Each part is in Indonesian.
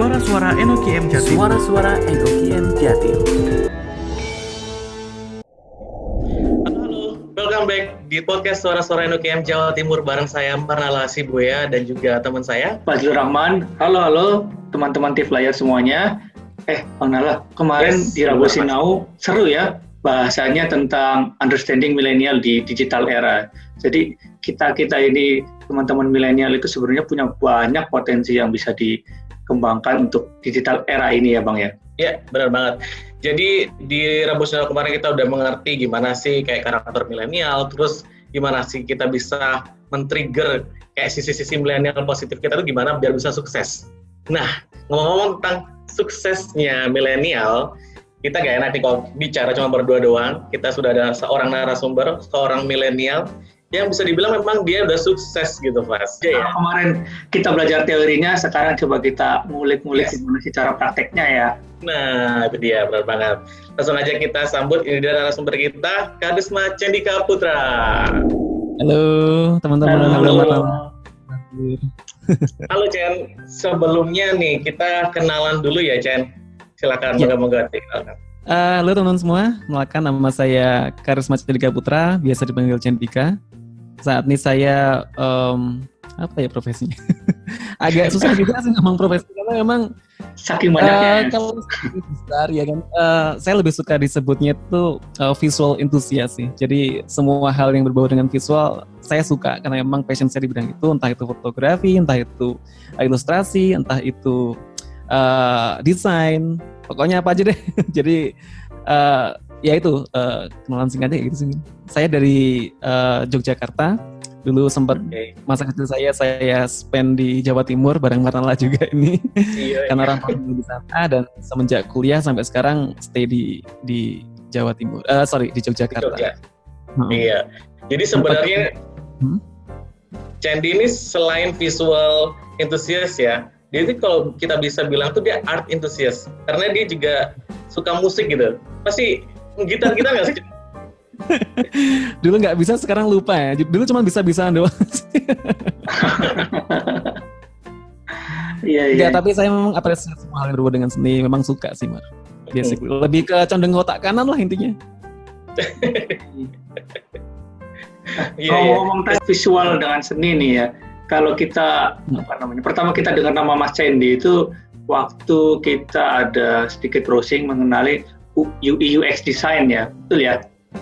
Suara-suara NOKM Jatim. Suara-suara NOKM Jatim. Halo, welcome back di podcast Suara-suara NOKM Jawa Timur bareng saya Marnala Sibuya dan juga teman saya Fazlur Rahman. Halo halo teman-teman Tiflayer semuanya. Eh, Bang Nala, kemarin Yes, di Rabu. Sinau seru ya bahasanya tentang understanding milenial di digital era. Jadi kita-kita ini teman-teman milenial itu sebenarnya punya banyak potensi yang bisa dikembangkan untuk digital era ini ya Bang ya. Ya, benar banget. Jadi di Rabu kemarin kita udah mengerti gimana sih kayak karakter milenial, terus gimana sih kita bisa men-trigger kayak sisi-sisi milenial positif kita tuh gimana biar bisa sukses. Nah, ngomong-ngomong tentang suksesnya milenial, kita gak enak nih kalau bicara cuma berdua doang. Kita sudah ada seorang narasumber, seorang milenial yang bisa dibilang memang dia udah sukses gitu, Mas. Iya ya? Nah, kemarin kita belajar teorinya, sekarang coba kita ngulik-ngulik Yes. gimana sih cara prakteknya ya. Nah, itu dia, benar banget. Langsung aja kita sambut, ini dia narasumber kita, Kadisma Cendika Putra. Halo teman-teman. Halo. malam. Halo, Chen. Sebelumnya nih, kita kenalan dulu ya, Chen. Silakan, Ya. moga-moga. Eh, halo teman-teman semua, melakukan nama saya Karisma Cendika Putra, biasa dipanggil Cendika. Saat ini saya em, apa ya profesinya? Agak susah juga sih ngomong profesi karena memang Saking eh, banyaknya. kalau besar ya kan, eh, saya lebih suka disebutnya itu eh, visual enthusiast sih. Jadi semua hal yang berbau dengan visual saya suka karena memang passion saya di bidang itu, entah itu fotografi, entah itu ilustrasi, entah itu eh, desain, pokoknya apa aja deh. Jadi eh, ya itu eh, kenalan singkatnya gitu sih. Saya dari eh, Yogyakarta. Dulu sempat Oke. masa kecil saya saya spend di Jawa Timur bareng Marnala juga ini Iya, karena orang tua di sana dan semenjak kuliah sampai sekarang stay di di Jawa Timur. Eh sorry di Yogyakarta. Jogja. Heeh. Iya. Jadi sebenarnya Hmm? Cendi ini selain visual enthusiast ya, dia itu kalau kita bisa bilang tuh dia art enthusiast karena dia juga suka musik gitu. Pasti gitar kita nggak sih? Dulu nggak bisa sekarang lupa ya. Dulu cuma bisa-bisaan doang. Iya iya. Tapi saya memang apresiasi semua hal yang berbau dengan seni, memang suka sih, Mar. Basically. Lebih ke condong otak kanan lah intinya. Iya, iya. Ngomong-ngomong tentang visual dengan seni nih ya, kalau kita Hmm. apa namanya? Pertama kita dengar nama Mas Cendi itu waktu kita ada sedikit browsing mengenali UX design ya, betul ya?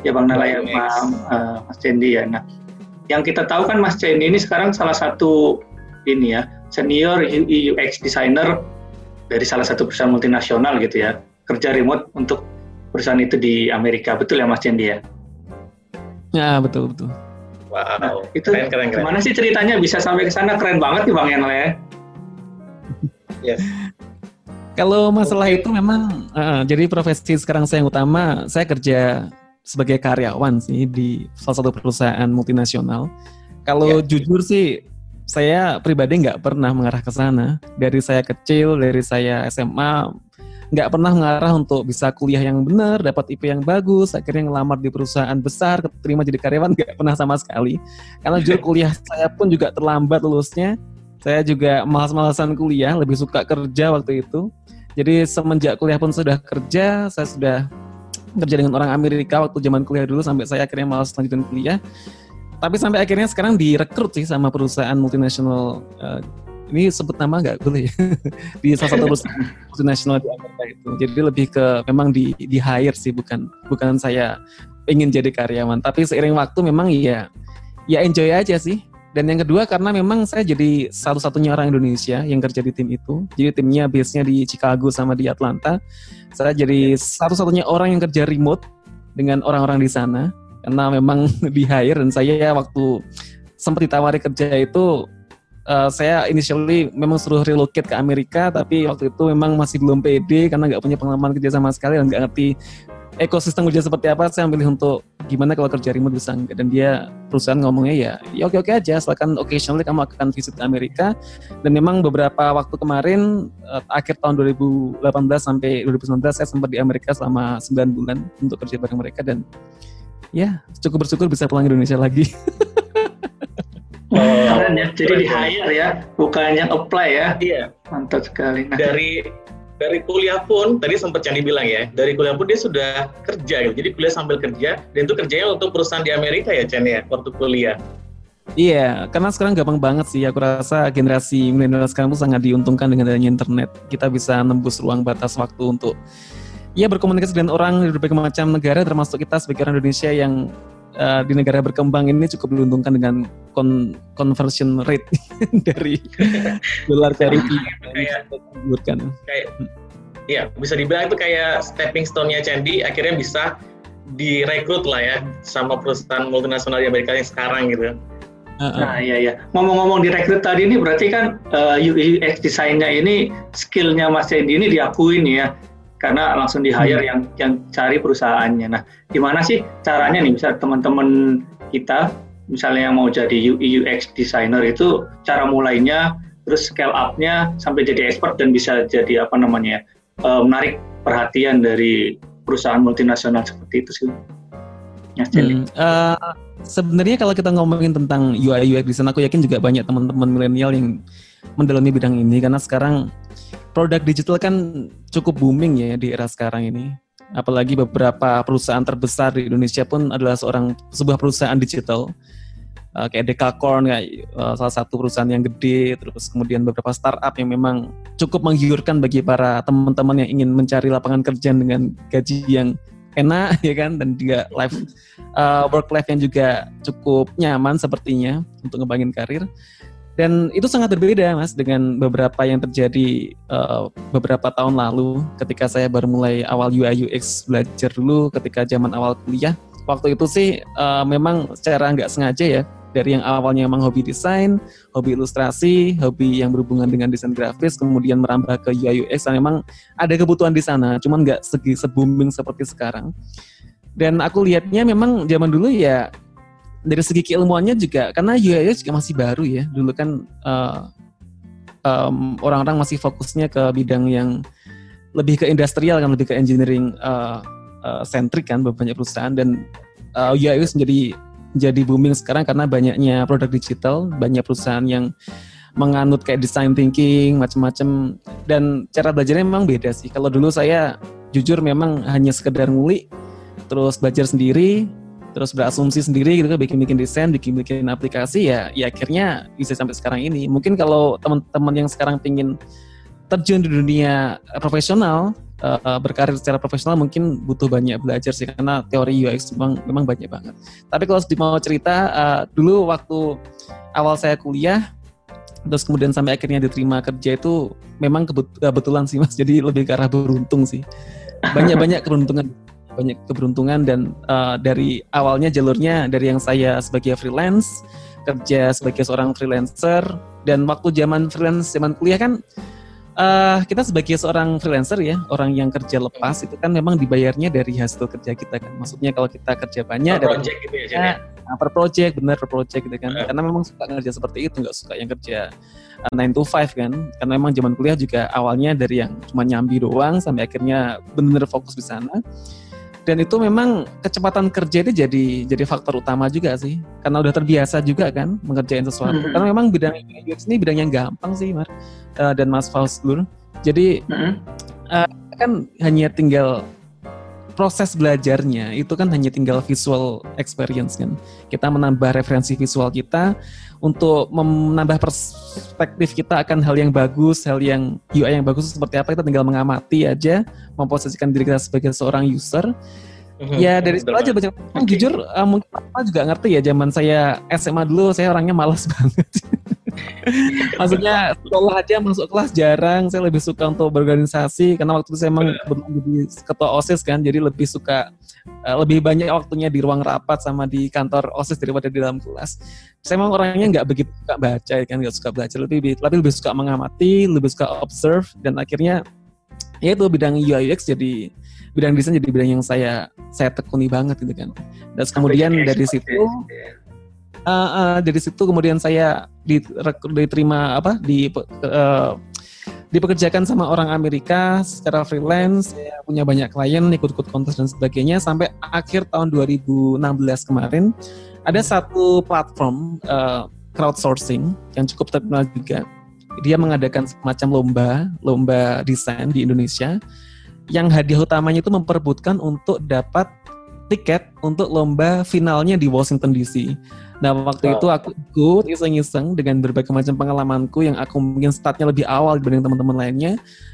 Ya Bang Nala ya. Mas, eh, Mas Cendi ya. Nah, yang kita tahu kan Mas Cendi ini sekarang salah satu ini ya senior UI UX designer dari salah satu perusahaan multinasional gitu ya, kerja remote untuk perusahaan itu di Amerika, betul ya Mas Cendi ya? Ya, betul betul. Wow. Nah, itu keren keren keren. Gimana sih ceritanya bisa sampai ke sana? Keren banget nih Bang Yanal ya. Yes. Kalau masalah Oke. itu memang eh, jadi profesi sekarang saya yang utama, saya kerja sebagai karyawan sih di salah satu perusahaan multinasional. Kalau Ya. jujur sih saya pribadi nggak pernah mengarah ke sana. Dari saya kecil, dari saya SMA nggak pernah mengarah untuk bisa kuliah yang benar, dapat IP yang bagus, akhirnya ngelamar di perusahaan besar, keterima jadi karyawan nggak pernah sama sekali. Karena jujur kuliah saya pun juga terlambat lulusnya. Saya juga malas-malasan kuliah, lebih suka kerja waktu itu. Jadi semenjak kuliah pun sudah kerja, saya sudah kerja dengan orang Amerika waktu zaman kuliah dulu sampai saya akhirnya malas lanjutin kuliah. Tapi sampai akhirnya sekarang direkrut sih sama perusahaan multinasional. eh, ini sebut nama nggak boleh di salah satu perusahaan multinasional di Amerika itu. Jadi lebih ke memang di di hire sih bukan bukan saya ingin jadi karyawan. Tapi seiring waktu memang ya ya enjoy aja sih. Dan yang kedua karena memang saya jadi satu-satunya orang Indonesia yang kerja di tim itu. Jadi timnya base-nya di Chicago sama di Atlanta. Saya jadi satu-satunya orang yang kerja remote dengan orang-orang di sana karena memang di hire dan saya waktu sempat ditawari kerja itu eh, saya initially memang suruh relocate ke Amerika tapi waktu itu memang masih belum pede karena nggak punya pengalaman kerja sama sekali dan nggak ngerti ekosistem kerja seperti apa saya memilih untuk gimana kalau kerja remote bisa enggak dan dia perusahaan ngomongnya ya ya oke oke aja asalkan occasionally kamu akan visit ke Amerika dan memang beberapa waktu kemarin eh, akhir tahun 2018 sampai 2019 saya sempat di Amerika selama 9 bulan untuk kerja bareng mereka dan ya cukup bersyukur bisa pulang ke Indonesia lagi Keren ya. Jadi di hire ya, bukan yang apply ya. Iya. Mantap sekali. Nah, dari dari kuliah pun tadi sempat Candi bilang ya, dari kuliah pun dia sudah kerja gitu. Jadi kuliah sambil kerja dan itu kerjanya untuk perusahaan di Amerika ya Chan ya waktu kuliah. Iya, karena sekarang gampang banget sih. Aku rasa generasi milenial sekarang tuh sangat diuntungkan dengan adanya internet. Kita bisa nembus ruang batas waktu untuk ya berkomunikasi dengan orang dari berbagai macam negara, termasuk kita sebagai orang Indonesia yang uh, di negara berkembang ini cukup diuntungkan dengan con conversion rate dari dolar ke rupiah. Kayak, kayak, iya bisa dibilang itu kayak stepping stone-nya Candi akhirnya bisa direkrut lah ya sama perusahaan multinasional di Amerika yang sekarang gitu. Nah, iya iya. Ngomong-ngomong direkrut tadi ini berarti kan uh, eh, UX desainnya ini skillnya Mas Cendi ini diakuin ya karena langsung di hire hmm. yang yang cari perusahaannya. Nah, gimana sih caranya nih bisa teman-teman kita misalnya yang mau jadi UX designer itu cara mulainya terus scale up-nya sampai jadi expert dan bisa jadi apa namanya uh, menarik perhatian dari perusahaan multinasional seperti itu sih. Ya, hmm, uh, sebenarnya kalau kita ngomongin tentang UI UX design aku yakin juga banyak teman-teman milenial yang mendalami bidang ini karena sekarang produk digital kan cukup booming ya di era sekarang ini. Apalagi beberapa perusahaan terbesar di Indonesia pun adalah seorang sebuah perusahaan digital. Uh, kayak Dekakorn kayak uh, salah satu perusahaan yang gede, terus kemudian beberapa startup yang memang cukup menggiurkan bagi para teman-teman yang ingin mencari lapangan kerja dengan gaji yang enak ya kan dan juga life uh, work life yang juga cukup nyaman sepertinya untuk ngebangin karir. Dan itu sangat berbeda mas dengan beberapa yang terjadi uh, beberapa tahun lalu ketika saya baru mulai awal UI UX belajar dulu ketika zaman awal kuliah. Waktu itu sih uh, memang secara nggak sengaja ya dari yang awalnya memang hobi desain, hobi ilustrasi, hobi yang berhubungan dengan desain grafis, kemudian merambah ke UI UX, dan memang ada kebutuhan di sana, cuman nggak segi se-booming seperti sekarang. Dan aku lihatnya memang zaman dulu ya dari segi keilmuannya juga karena UI juga masih baru ya. Dulu kan uh, um, orang-orang masih fokusnya ke bidang yang lebih ke industrial kan lebih ke engineering uh, uh, centric kan banyak perusahaan. Dan uh, UI menjadi jadi booming sekarang karena banyaknya produk digital banyak perusahaan yang menganut kayak design thinking macam-macam. Dan cara belajarnya memang beda sih. Kalau dulu saya jujur memang hanya sekedar ngulik terus belajar sendiri terus berasumsi sendiri gitu kan bikin-bikin desain, bikin-bikin aplikasi ya ya akhirnya bisa sampai sekarang ini. Mungkin kalau teman-teman yang sekarang pingin terjun di dunia profesional uh, berkarir secara profesional mungkin butuh banyak belajar sih karena teori UX memang memang banyak banget. Tapi kalau mau cerita uh, dulu waktu awal saya kuliah terus kemudian sampai akhirnya diterima kerja itu memang kebetulan sih mas jadi lebih ke arah beruntung sih banyak banyak keberuntungan banyak keberuntungan dan uh, dari awalnya jalurnya dari yang saya sebagai freelance kerja sebagai seorang freelancer dan waktu zaman freelance zaman kuliah kan uh, kita sebagai seorang freelancer ya orang yang kerja lepas itu kan memang dibayarnya dari hasil kerja kita kan maksudnya kalau kita kerja banyak per project gitu ya, ya? Nah, per project benar per project gitu kan uh. karena memang suka kerja seperti itu nggak suka yang kerja uh, 9 to 5 kan karena memang zaman kuliah juga awalnya dari yang cuma nyambi doang sampai akhirnya benar-benar fokus di sana dan itu memang kecepatan kerja itu jadi jadi faktor utama juga sih karena udah terbiasa juga kan mengerjain sesuatu mm -hmm. karena memang bidang UX ini bidang yang gampang sih Mar uh, dan Mas Faustur jadi mm -hmm. uh, kan hanya tinggal proses belajarnya itu kan hanya tinggal visual experience kan kita menambah referensi visual kita untuk menambah perspektif kita akan hal yang bagus, hal yang UI yang bagus seperti apa kita tinggal mengamati aja, memposisikan diri kita sebagai seorang user. Mhm. Ya dari situ aja banyak. Okay. Jujur uh, mungkin apa juga ngerti ya zaman saya SMA dulu saya orangnya malas banget. Maksudnya sekolah aja masuk kelas jarang, saya lebih suka untuk berorganisasi karena waktu itu saya emang jadi ketua OSIS kan, jadi lebih suka uh, lebih banyak waktunya di ruang rapat sama di kantor OSIS daripada di dalam kelas. Saya emang orangnya nggak begitu suka baca kan, nggak suka belajar, lebih tapi lebih suka mengamati, lebih suka observe dan akhirnya ya itu bidang UI UX jadi bidang desain jadi bidang yang saya saya tekuni banget gitu kan. Dan kemudian dari situ uh, uh, dari situ kemudian saya diterima apa di uh, dipekerjakan sama orang Amerika secara freelance. Saya punya banyak klien ikut-ikut kontes dan sebagainya sampai akhir tahun 2016 kemarin ada satu platform uh, crowdsourcing yang cukup terkenal juga. Dia mengadakan semacam lomba, lomba desain di Indonesia. Yang hadiah utamanya itu memperebutkan untuk dapat tiket untuk lomba finalnya di Washington DC. Nah waktu Wow. itu aku ikut iseng-iseng dengan berbagai macam pengalamanku yang aku mungkin startnya lebih awal dibanding teman-teman lainnya.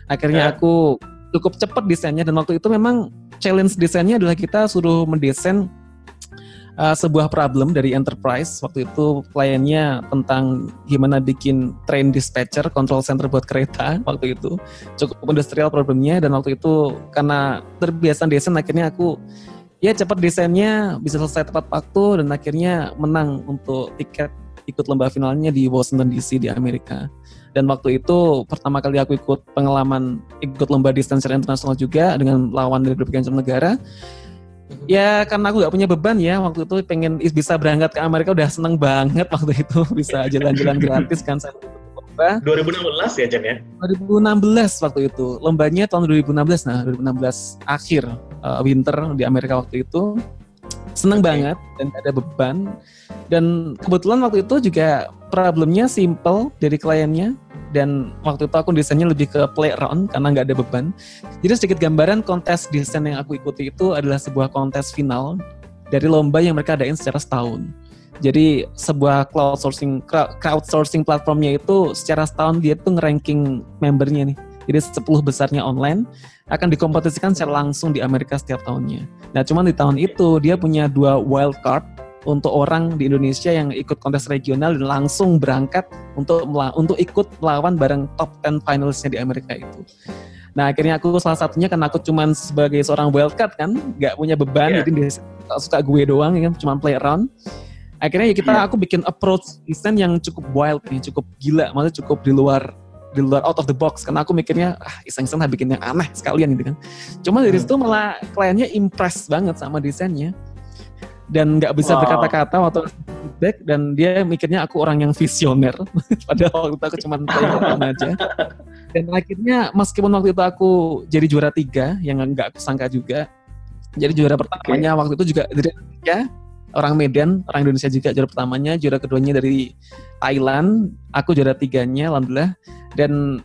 Akhirnya Ya. aku cukup cepat desainnya dan waktu itu memang challenge desainnya adalah kita suruh mendesain uh, sebuah problem dari enterprise. Waktu itu kliennya tentang gimana bikin train dispatcher, control center buat kereta waktu itu. Cukup industrial problemnya dan waktu itu karena terbiasa desain akhirnya aku ya cepat desainnya bisa selesai tepat waktu dan akhirnya menang untuk tiket ikut lomba finalnya di Washington DC di Amerika. Dan waktu itu pertama kali aku ikut pengalaman ikut lomba desain secara internasional juga dengan lawan dari berbagai macam negara. Ya karena aku nggak punya beban ya waktu itu pengen is- bisa berangkat ke Amerika udah seneng banget waktu itu bisa jalan-jalan gratis kan saya lomba 2016 ya Chen ya? 2016 waktu itu lombanya tahun 2016 nah 2016 akhir uh, winter di Amerika waktu itu seneng Oke. banget dan gak ada beban dan kebetulan waktu itu juga problemnya simple dari kliennya dan waktu itu aku desainnya lebih ke play around karena nggak ada beban jadi sedikit gambaran kontes desain yang aku ikuti itu adalah sebuah kontes final dari lomba yang mereka adain secara setahun jadi sebuah crowdsourcing crowd- crowdsourcing platformnya itu secara setahun dia tuh ngeranking membernya nih. Jadi 10 besarnya online akan dikompetisikan secara langsung di Amerika setiap tahunnya. Nah, cuman di tahun itu dia punya dua wild card untuk orang di Indonesia yang ikut kontes regional dan langsung berangkat untuk untuk ikut melawan bareng top 10 finalisnya di Amerika itu. Nah, akhirnya aku salah satunya karena aku cuman sebagai seorang wild card kan, nggak punya beban, Iya. jadi dia suka gue doang ya kan, cuman play around akhirnya ya kita Iya. aku bikin approach desain yang cukup wild nih cukup gila maksudnya cukup di luar di luar out of the box. Karena aku mikirnya ah iseng-iseng lah bikin yang aneh sekalian gitu kan. Cuma dari Hmm. situ malah kliennya impress banget sama desainnya. Dan nggak bisa Wow. berkata-kata waktu feedback dan dia mikirnya aku orang yang visioner. Padahal waktu itu aku cuma around aja. Dan akhirnya meskipun waktu itu aku jadi juara tiga yang nggak aku sangka juga jadi juara pertamanya waktu itu juga dari Indonesia orang Medan orang Indonesia juga juara pertamanya juara keduanya dari Thailand aku juara tiganya alhamdulillah dan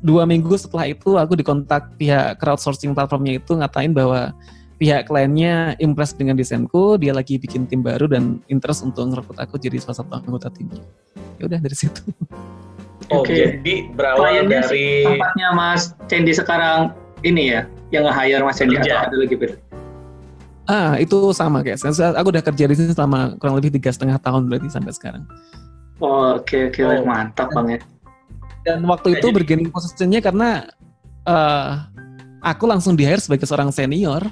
dua minggu setelah itu aku dikontak pihak crowdsourcing platformnya itu ngatain bahwa pihak kliennya impress dengan desainku dia lagi bikin tim baru dan interest untuk ngerekrut aku jadi salah satu anggota timnya ya udah dari situ Oh, Oke. jadi berawal Kliennya dari tempatnya Mas Cendi sekarang ini ya, yang nge-hire Mas Cendi atau ada lagi beda? Ah, itu sama kayak saya. Saya- Aku udah kerja di sini selama kurang lebih tiga setengah tahun berarti sampai sekarang. Oh, Oke oke Oh. mantap banget. Dan waktu itu bergaining posisinya karena eh aku langsung di hire sebagai seorang senior.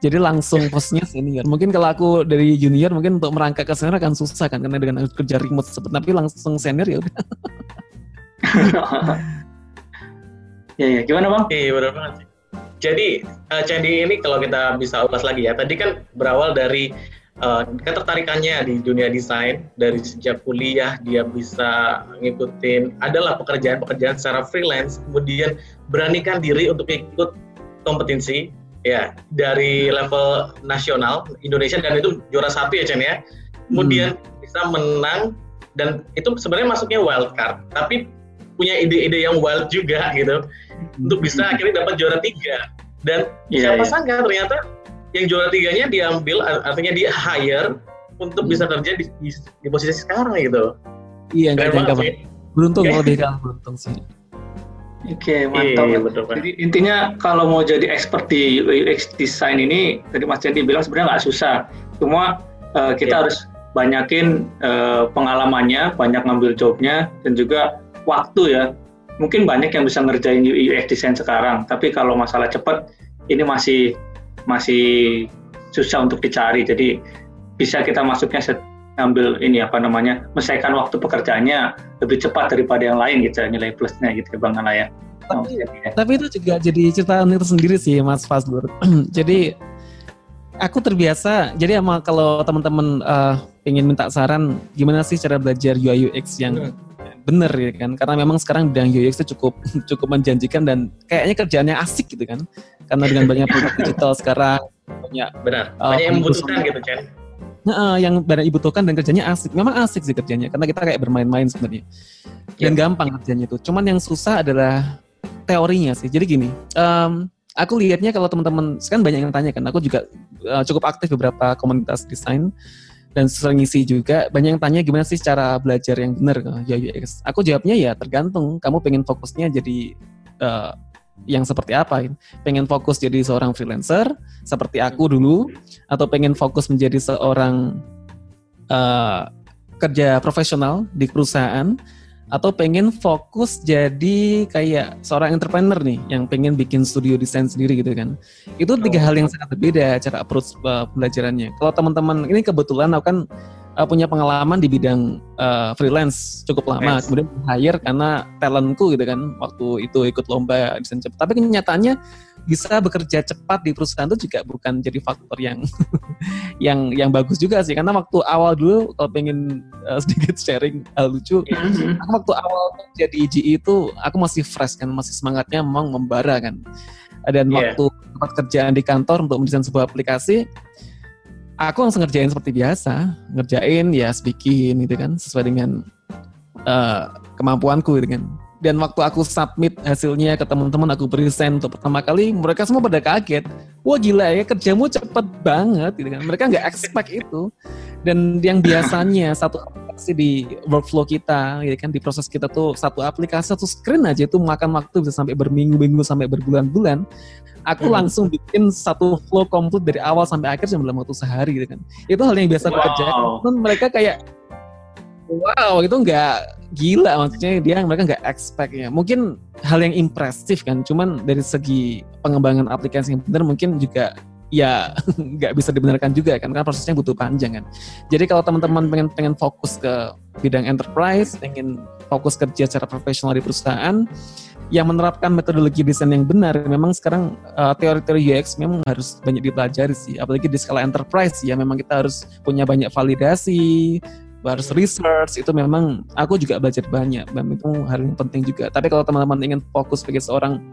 Jadi langsung posisinya senior. Mungkin kalau aku dari junior mungkin untuk merangkak ke senior akan susah kan karena dengan kerja remote seperti tapi langsung senior ya udah. ya ya gimana bang? Iya benar banget sih. Jadi eh, Candi ini kalau kita bisa ulas lagi ya, tadi kan berawal dari eh, ketertarikannya di dunia desain. Dari sejak kuliah dia bisa ngikutin adalah pekerjaan-pekerjaan secara freelance, kemudian beranikan diri untuk ikut kompetisi ya dari level nasional Indonesia. Dan itu juara satu ya Chen ya. Kemudian bisa menang. Dan itu sebenarnya masuknya wild card, tapi punya ide-ide yang wild juga gitu untuk bisa akhirnya dapat juara tiga dan Iya siapa iya. sangka ternyata yang juara tiganya diambil ar- artinya di hire untuk Hmm. bisa kerja di, di, di posisi sekarang gitu Iya nggak jangka banget Beruntung lebih kan beruntung sih. Oke mantap. iya ya. betul kan Jadi intinya kalau mau jadi expert di UX design ini, tadi Mas Cendi bilang sebenarnya nggak susah. Cuma eh, kita Iya. harus banyakin eh, pengalamannya, banyak ngambil jobnya, dan juga waktu ya. Mungkin banyak yang bisa ngerjain UX design sekarang, tapi kalau masalah cepat ini masih masih susah untuk dicari. Jadi bisa kita masuknya set- ngambil ini apa namanya, menyelesaikan waktu pekerjaannya lebih cepat daripada yang lain gitu nilai plusnya gitu Bang Ala ya. Oh, Tapi. Tapi itu juga jadi cerita unik tersendiri sih Mas Fazlur. jadi aku terbiasa, jadi emang kalau teman-teman eh, pengen minta saran gimana sih cara belajar UI UX yang bener ya kan? Karena memang sekarang bidang UX itu cukup cukup menjanjikan dan kayaknya kerjaannya asik gitu kan? Karena dengan banyak produk digital sekarang banyak benar Oh, banyak yang membutuhkan gitu Chen Nah, yang banyak dibutuhkan dan kerjanya asik. Memang asik sih kerjanya karena kita kayak bermain-main sebenarnya. dan gampang kerjanya itu. Cuman yang susah adalah teorinya sih. Jadi gini, um, aku lihatnya kalau teman-teman sekarang banyak yang tanya kan, aku juga uh, cukup aktif beberapa komunitas desain dan sering ngisi juga banyak yang tanya gimana sih cara belajar yang benar. Ya UX. Aku jawabnya ya tergantung. Kamu pengen fokusnya jadi uh, yang seperti apa. Pengen fokus jadi seorang freelancer seperti aku dulu atau pengen fokus menjadi seorang uh, kerja profesional di perusahaan atau pengen fokus jadi kayak seorang entrepreneur nih yang pengen bikin studio desain sendiri gitu kan itu tiga oh. hal yang sangat berbeda cara approach uh, pembelajarannya kalau teman-teman ini kebetulan aku kan uh, punya pengalaman di bidang uh, freelance cukup lama yes. kemudian hire karena talentku gitu kan waktu itu ikut lomba desain cepat tapi kenyataannya bisa bekerja cepat di perusahaan itu juga bukan jadi faktor yang yang yang bagus juga sih karena waktu awal dulu kalau pengen uh, sedikit sharing hal lucu mm-hmm. aku waktu awal jadi GE itu aku masih fresh kan masih semangatnya memang membara kan dan yeah. waktu tempat kerjaan di kantor untuk mendesain sebuah aplikasi aku langsung ngerjain seperti biasa ngerjain ya speaking gitu kan sesuai dengan uh, kemampuanku gitu kan dan waktu aku submit hasilnya ke teman-teman aku present untuk pertama kali mereka semua pada kaget. Wah gila ya kerjamu cepet banget gitu kan. Mereka nggak expect itu. Dan yang biasanya satu aplikasi di workflow kita gitu kan di proses kita tuh satu aplikasi satu screen aja itu makan waktu bisa sampai berminggu-minggu sampai berbulan-bulan. Aku hmm. langsung bikin satu flow komplit dari awal sampai akhir dalam waktu sehari gitu kan. Itu hal yang biasa wow. aku kerjakan mereka kayak wow itu nggak gila maksudnya dia mereka nggak expect ya mungkin hal yang impresif kan cuman dari segi pengembangan aplikasi yang benar mungkin juga ya nggak bisa dibenarkan juga kan karena prosesnya butuh panjang kan. Jadi kalau teman-teman pengen pengen fokus ke bidang enterprise pengen fokus kerja secara profesional di perusahaan yang menerapkan metodologi desain yang benar memang sekarang uh, teori-teori UX memang harus banyak dipelajari sih. Apalagi di skala enterprise ya memang kita harus punya banyak validasi harus research itu memang aku juga belajar banyak dan itu hal yang penting juga. Tapi kalau teman-teman ingin fokus sebagai seorang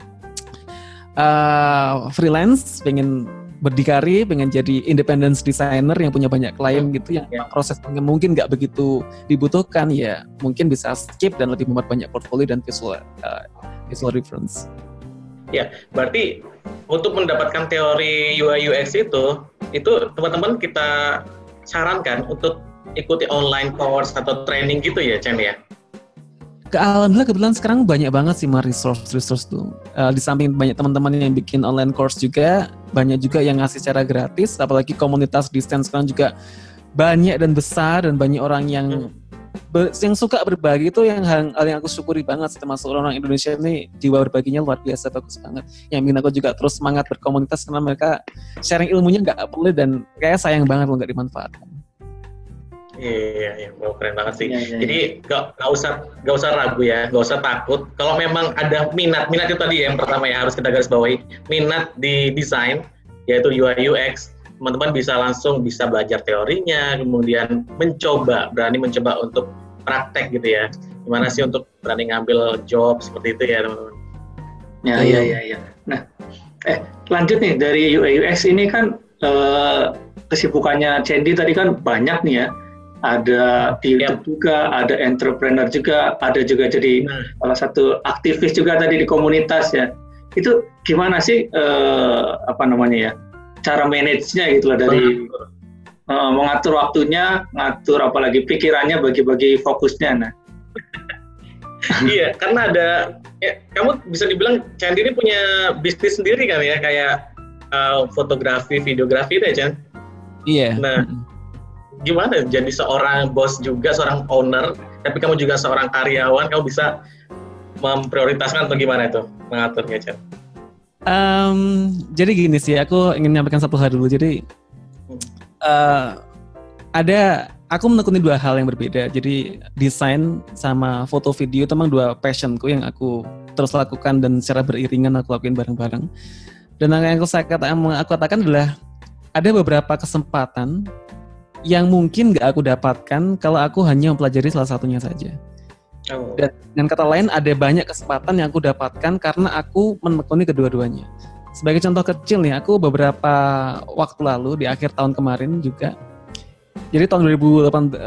uh, freelance pengen berdikari pengen jadi independence designer yang punya banyak klien gitu yang yeah. prosesnya mungkin nggak begitu dibutuhkan ya mungkin bisa skip dan lebih membuat banyak portfolio dan visual uh, visual reference. Ya berarti untuk mendapatkan teori UI UX itu itu teman-teman kita sarankan untuk ikuti online course atau training gitu ya Chen ya? Ke Alhamdulillah kebetulan sekarang banyak banget sih mah resource resource tuh. Uh, di samping banyak teman-teman yang bikin online course juga, banyak juga yang ngasih secara gratis. Apalagi komunitas distance sekarang juga banyak dan besar dan banyak orang yang hmm. yang suka berbagi itu yang hal, hal yang aku syukuri banget termasuk orang, orang Indonesia ini jiwa berbaginya luar biasa bagus banget yang bikin aku juga terus semangat berkomunitas karena mereka sharing ilmunya nggak perlu dan kayak sayang banget kalau nggak dimanfaatkan Iya, iya, wow, keren banget sih. Iya, iya, Jadi gak, gak usah gak usah ragu ya, gak usah takut. Kalau memang ada minat, minat itu tadi ya, yang pertama ya harus kita garis bawahi. Minat di desain, yaitu UI UX, teman-teman bisa langsung bisa belajar teorinya, kemudian mencoba, berani mencoba untuk praktek gitu ya. Gimana sih untuk berani ngambil job seperti itu ya teman-teman? Ya, iya, iya, iya. Nah, eh lanjut nih dari UI UX ini kan eh, kesibukannya Cendi tadi kan banyak nih ya ada di YouTube yep. juga, ada entrepreneur juga, ada juga jadi hmm. salah satu aktivis juga tadi di komunitas ya. Itu gimana sih uh, apa namanya ya? Cara manage-nya gitu lah dari uh, mengatur waktunya, ngatur apalagi pikirannya bagi-bagi fokusnya nah. iya, karena ada ya, kamu bisa dibilang Candi ini punya bisnis sendiri kan ya kayak uh, fotografi, videografi deh, Chan. Iya. Nah, gimana? Jadi seorang bos juga seorang owner tapi kamu juga seorang karyawan kamu bisa memprioritaskan atau gimana itu? Mengaturnya Chan? Um, jadi gini sih aku ingin menyampaikan satu hal dulu. Jadi uh, ada aku menekuni dua hal yang berbeda. Jadi desain sama foto video itu memang dua passionku yang aku terus lakukan dan secara beriringan aku lakuin bareng-bareng. Dan yang aku, aku katakan adalah ada beberapa kesempatan yang mungkin gak aku dapatkan kalau aku hanya mempelajari salah satunya saja. Oh. Dan dengan kata lain ada banyak kesempatan yang aku dapatkan karena aku menekuni kedua-duanya. Sebagai contoh kecil nih, aku beberapa waktu lalu di akhir tahun kemarin juga. Jadi tahun 2019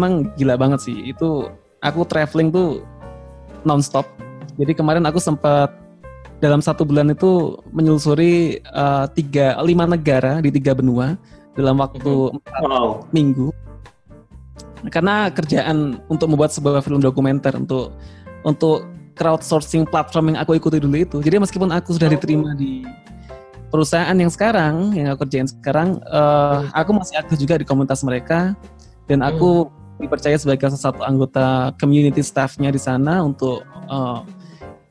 memang gila banget sih. Itu aku traveling tuh nonstop. Jadi kemarin aku sempat dalam satu bulan itu menyelusuri uh, tiga lima negara di tiga benua dalam waktu empat Wow. minggu. Karena kerjaan untuk membuat sebuah film dokumenter untuk untuk crowdsourcing platform yang aku ikuti dulu itu. Jadi meskipun aku sudah diterima di perusahaan yang sekarang yang aku kerjain sekarang, eh, aku masih aktif juga di komunitas mereka dan aku dipercaya sebagai salah satu anggota community staffnya di sana untuk eh,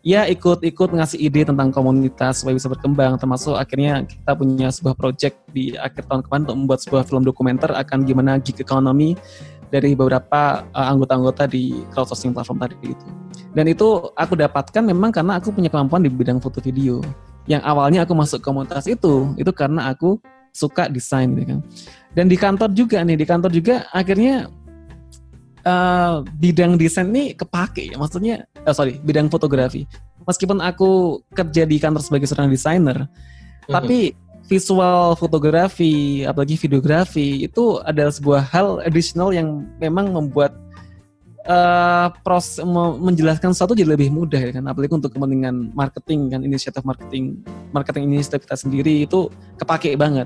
ya ikut-ikut ngasih ide tentang komunitas supaya bisa berkembang termasuk akhirnya kita punya sebuah project di akhir tahun kemarin untuk membuat sebuah film dokumenter akan gimana gig economy dari beberapa eh, anggota-anggota di crowdsourcing platform tadi itu. Dan itu aku dapatkan memang karena aku punya kemampuan di bidang foto video. Yang awalnya aku masuk komunitas itu, itu karena aku suka desain gitu kan. Dan di kantor juga nih, di kantor juga akhirnya eh, bidang desain ini kepake ya. Maksudnya, eh, sorry, bidang fotografi. Meskipun aku kerja di kantor sebagai seorang desainer, tapi visual fotografi, apalagi videografi itu adalah sebuah hal additional yang memang membuat eh pros me- menjelaskan sesuatu jadi lebih mudah ya kan apalagi untuk kepentingan marketing kan inisiatif marketing marketing inisiatif kita sendiri itu kepake banget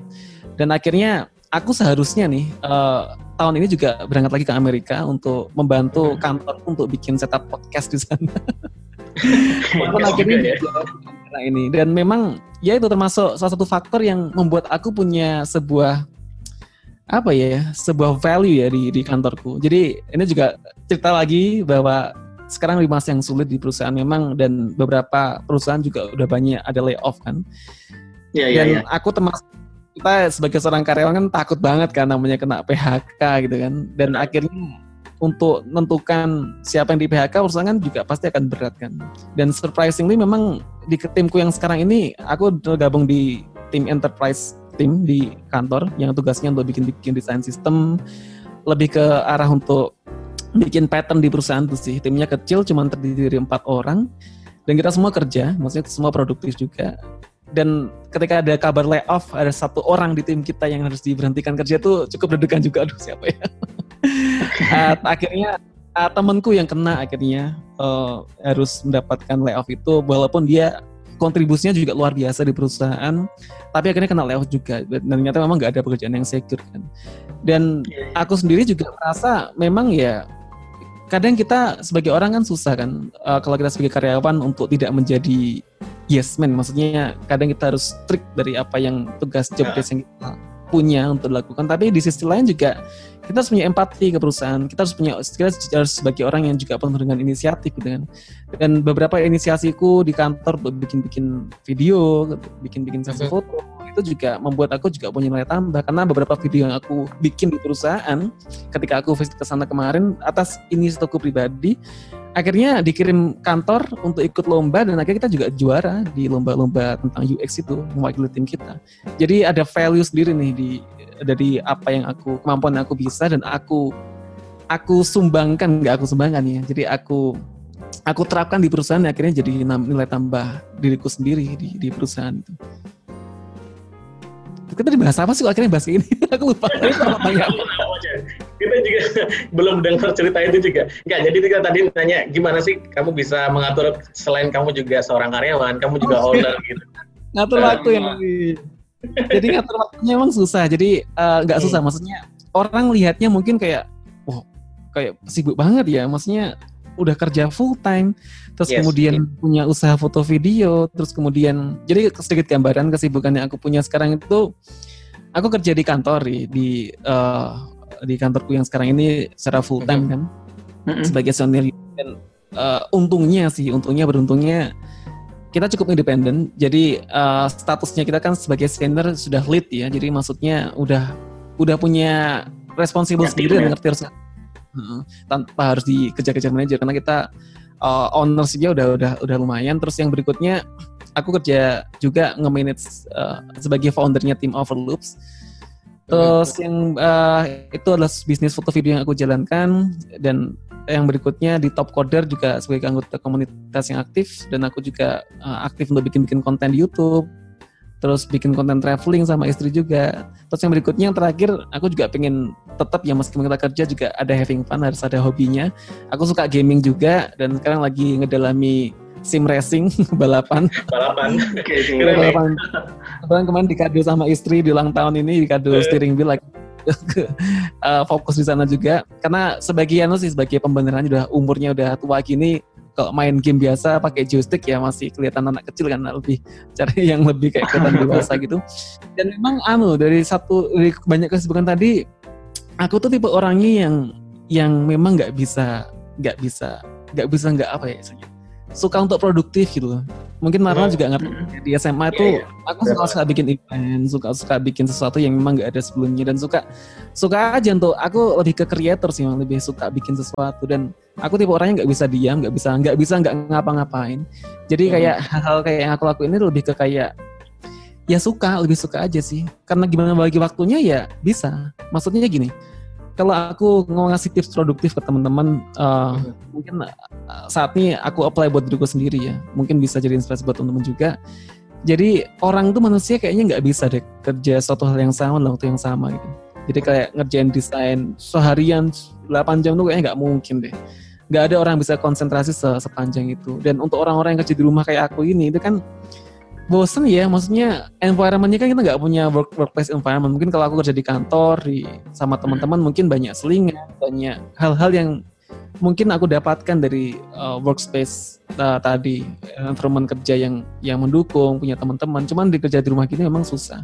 dan akhirnya aku seharusnya nih eh, tahun ini juga berangkat lagi ke Amerika untuk membantu kantor untuk bikin setup podcast di sana. Walaupun akhirnya ya. ini. Dan memang ya itu termasuk salah satu faktor yang membuat aku punya sebuah apa ya sebuah value ya di di kantorku. Jadi ini juga cerita lagi bahwa sekarang di masa yang sulit di perusahaan memang dan beberapa perusahaan juga udah banyak ada layoff kan. Iya, dan iya. aku termasuk kita sebagai seorang karyawan kan takut banget kan namanya kena PHK gitu kan. Dan akhirnya untuk menentukan siapa yang di PHK urusan kan juga pasti akan berat kan. Dan surprisingly memang di timku yang sekarang ini aku gabung di tim enterprise tim di kantor yang tugasnya untuk bikin bikin desain sistem. Lebih ke arah untuk bikin pattern di perusahaan tuh sih. Timnya kecil cuma terdiri dari empat orang. Dan kita semua kerja maksudnya semua produktif juga dan ketika ada kabar layoff ada satu orang di tim kita yang harus diberhentikan kerja tuh cukup deg-degan juga. Aduh siapa ya? Eh, akhirnya eh, temanku yang kena akhirnya eh, harus mendapatkan layoff itu. Walaupun dia kontribusinya juga luar biasa di perusahaan tapi akhirnya kena layoff juga. Dan ternyata memang nggak ada pekerjaan yang secure kan. Dan aku sendiri juga merasa memang ya kadang kita sebagai orang kan susah kan eh, kalau kita sebagai karyawan untuk tidak menjadi yes man. Maksudnya kadang kita harus strict dari apa yang tugas job Ya. desk yang kita punya untuk dilakukan. Tapi di sisi lain juga kita harus punya empati ke perusahaan. Kita harus punya kita harus sebagai orang yang juga penuh dengan inisiatif gitu kan. Dan beberapa inisiasiku di kantor bikin-bikin video bikin-bikin sesi foto itu juga membuat aku juga punya nilai tambah. Karena beberapa video yang aku bikin di perusahaan ketika aku visit ke sana kemarin atas inisiatifku pribadi akhirnya dikirim kantor untuk ikut lomba dan akhirnya kita juga juara di lomba-lomba tentang UX itu mewakili tim kita. Jadi ada value sendiri nih di dari apa yang aku kemampuan yang aku bisa dan aku aku sumbangkan nggak aku sumbangkan ya. Jadi aku aku terapkan di perusahaan akhirnya jadi nilai tambah diriku sendiri di, di perusahaan itu kita dibahas apa sih? Akhirnya bahas ini. Aku lupa. Kita juga belum dengar cerita itu juga. Enggak, jadi kita tadi nanya gimana sih kamu bisa mengatur selain kamu juga seorang karyawan, kamu juga Oh, owner gitu. ngatur waktu yang jadi ngatur waktunya emang susah. Jadi eh, nggak susah. Maksudnya orang lihatnya mungkin kayak wah kayak sibuk banget ya. Maksudnya udah kerja full time terus Yes, kemudian punya usaha foto video terus kemudian jadi sedikit gambaran kesibukan yang aku punya sekarang itu aku kerja di kantor di di, eh, di kantorku yang sekarang ini secara full time kan Mm-mm. sebagai senior. Dan eh, untungnya sih untungnya beruntungnya kita cukup independen jadi eh, statusnya kita kan sebagai senior sudah lead ya jadi maksudnya udah udah punya responsible Ya, sendiri dan ngerti harus tanpa harus dikejar-kejar manajer karena kita eh, ownership-nya udah udah udah lumayan. Terus yang berikutnya aku kerja juga nge-manage eh, sebagai foundernya tim Overloops. Terus yang eh, itu adalah bisnis foto video yang aku jalankan. Dan yang berikutnya di Top Coder juga sebagai anggota komunitas yang aktif. Dan aku juga eh, aktif untuk bikin-bikin konten di YouTube. Terus bikin konten traveling sama istri juga. Terus yang berikutnya yang terakhir, aku juga pengen tetap ya meskipun kita kerja juga ada having fun, harus ada hobinya. Aku suka gaming juga dan sekarang lagi ngedalami sim racing balapan. Balapan. Balapan. Kebetulan kemarin dikado sama istri di ulang tahun ini dikado Eh. steering wheel lagi eh, fokus di sana juga karena sebagian sih sebagai pembenaran udah umurnya udah tua gini kalau main game biasa pakai joystick ya masih kelihatan anak kecil kan lebih cari yang lebih kayak kelihatan dewasa gitu. Dan memang anu dari satu dari banyak kesibukan tadi aku tuh tipe orangnya yang yang memang nggak bisa nggak bisa nggak bisa nggak apa ya suka untuk produktif gitu loh. mungkin Marlon Hmm. juga ngerti Mm-mm. di SMA Iya, tuh iya. aku suka suka bikin event suka suka bikin sesuatu yang memang nggak ada sebelumnya dan suka suka aja untuk aku lebih ke creator sih lebih suka bikin sesuatu dan aku tipe orangnya nggak bisa diam nggak bisa nggak bisa nggak ngapa-ngapain jadi Hmm. kayak hal-hal kayak yang aku lakuin ini lebih ke kayak ya suka lebih suka aja sih karena gimana bagi waktunya ya bisa maksudnya gini kalau aku mau ngasih tips produktif ke teman-teman uh, Hmm. mungkin uh, saat ini aku apply buat diriku sendiri ya. Mungkin bisa jadi inspirasi buat teman-teman juga. Jadi orang tuh manusia kayaknya nggak bisa deh kerja suatu hal yang sama dalam waktu yang sama gitu. Jadi kayak ngerjain desain seharian 8 jam tuh kayaknya nggak mungkin deh. Nggak ada orang yang bisa konsentrasi se- sepanjang itu. Dan untuk orang-orang yang kerja di rumah kayak aku ini itu kan bosen ya maksudnya environmentnya kan kita nggak punya work workplace environment. Mungkin kalau aku kerja di kantor di sama teman-teman mungkin banyak selingan banyak hal-hal yang mungkin aku dapatkan dari uh, workspace uh, tadi environment kerja yang yang mendukung punya teman-teman. Cuman di kerja di rumah gini memang susah.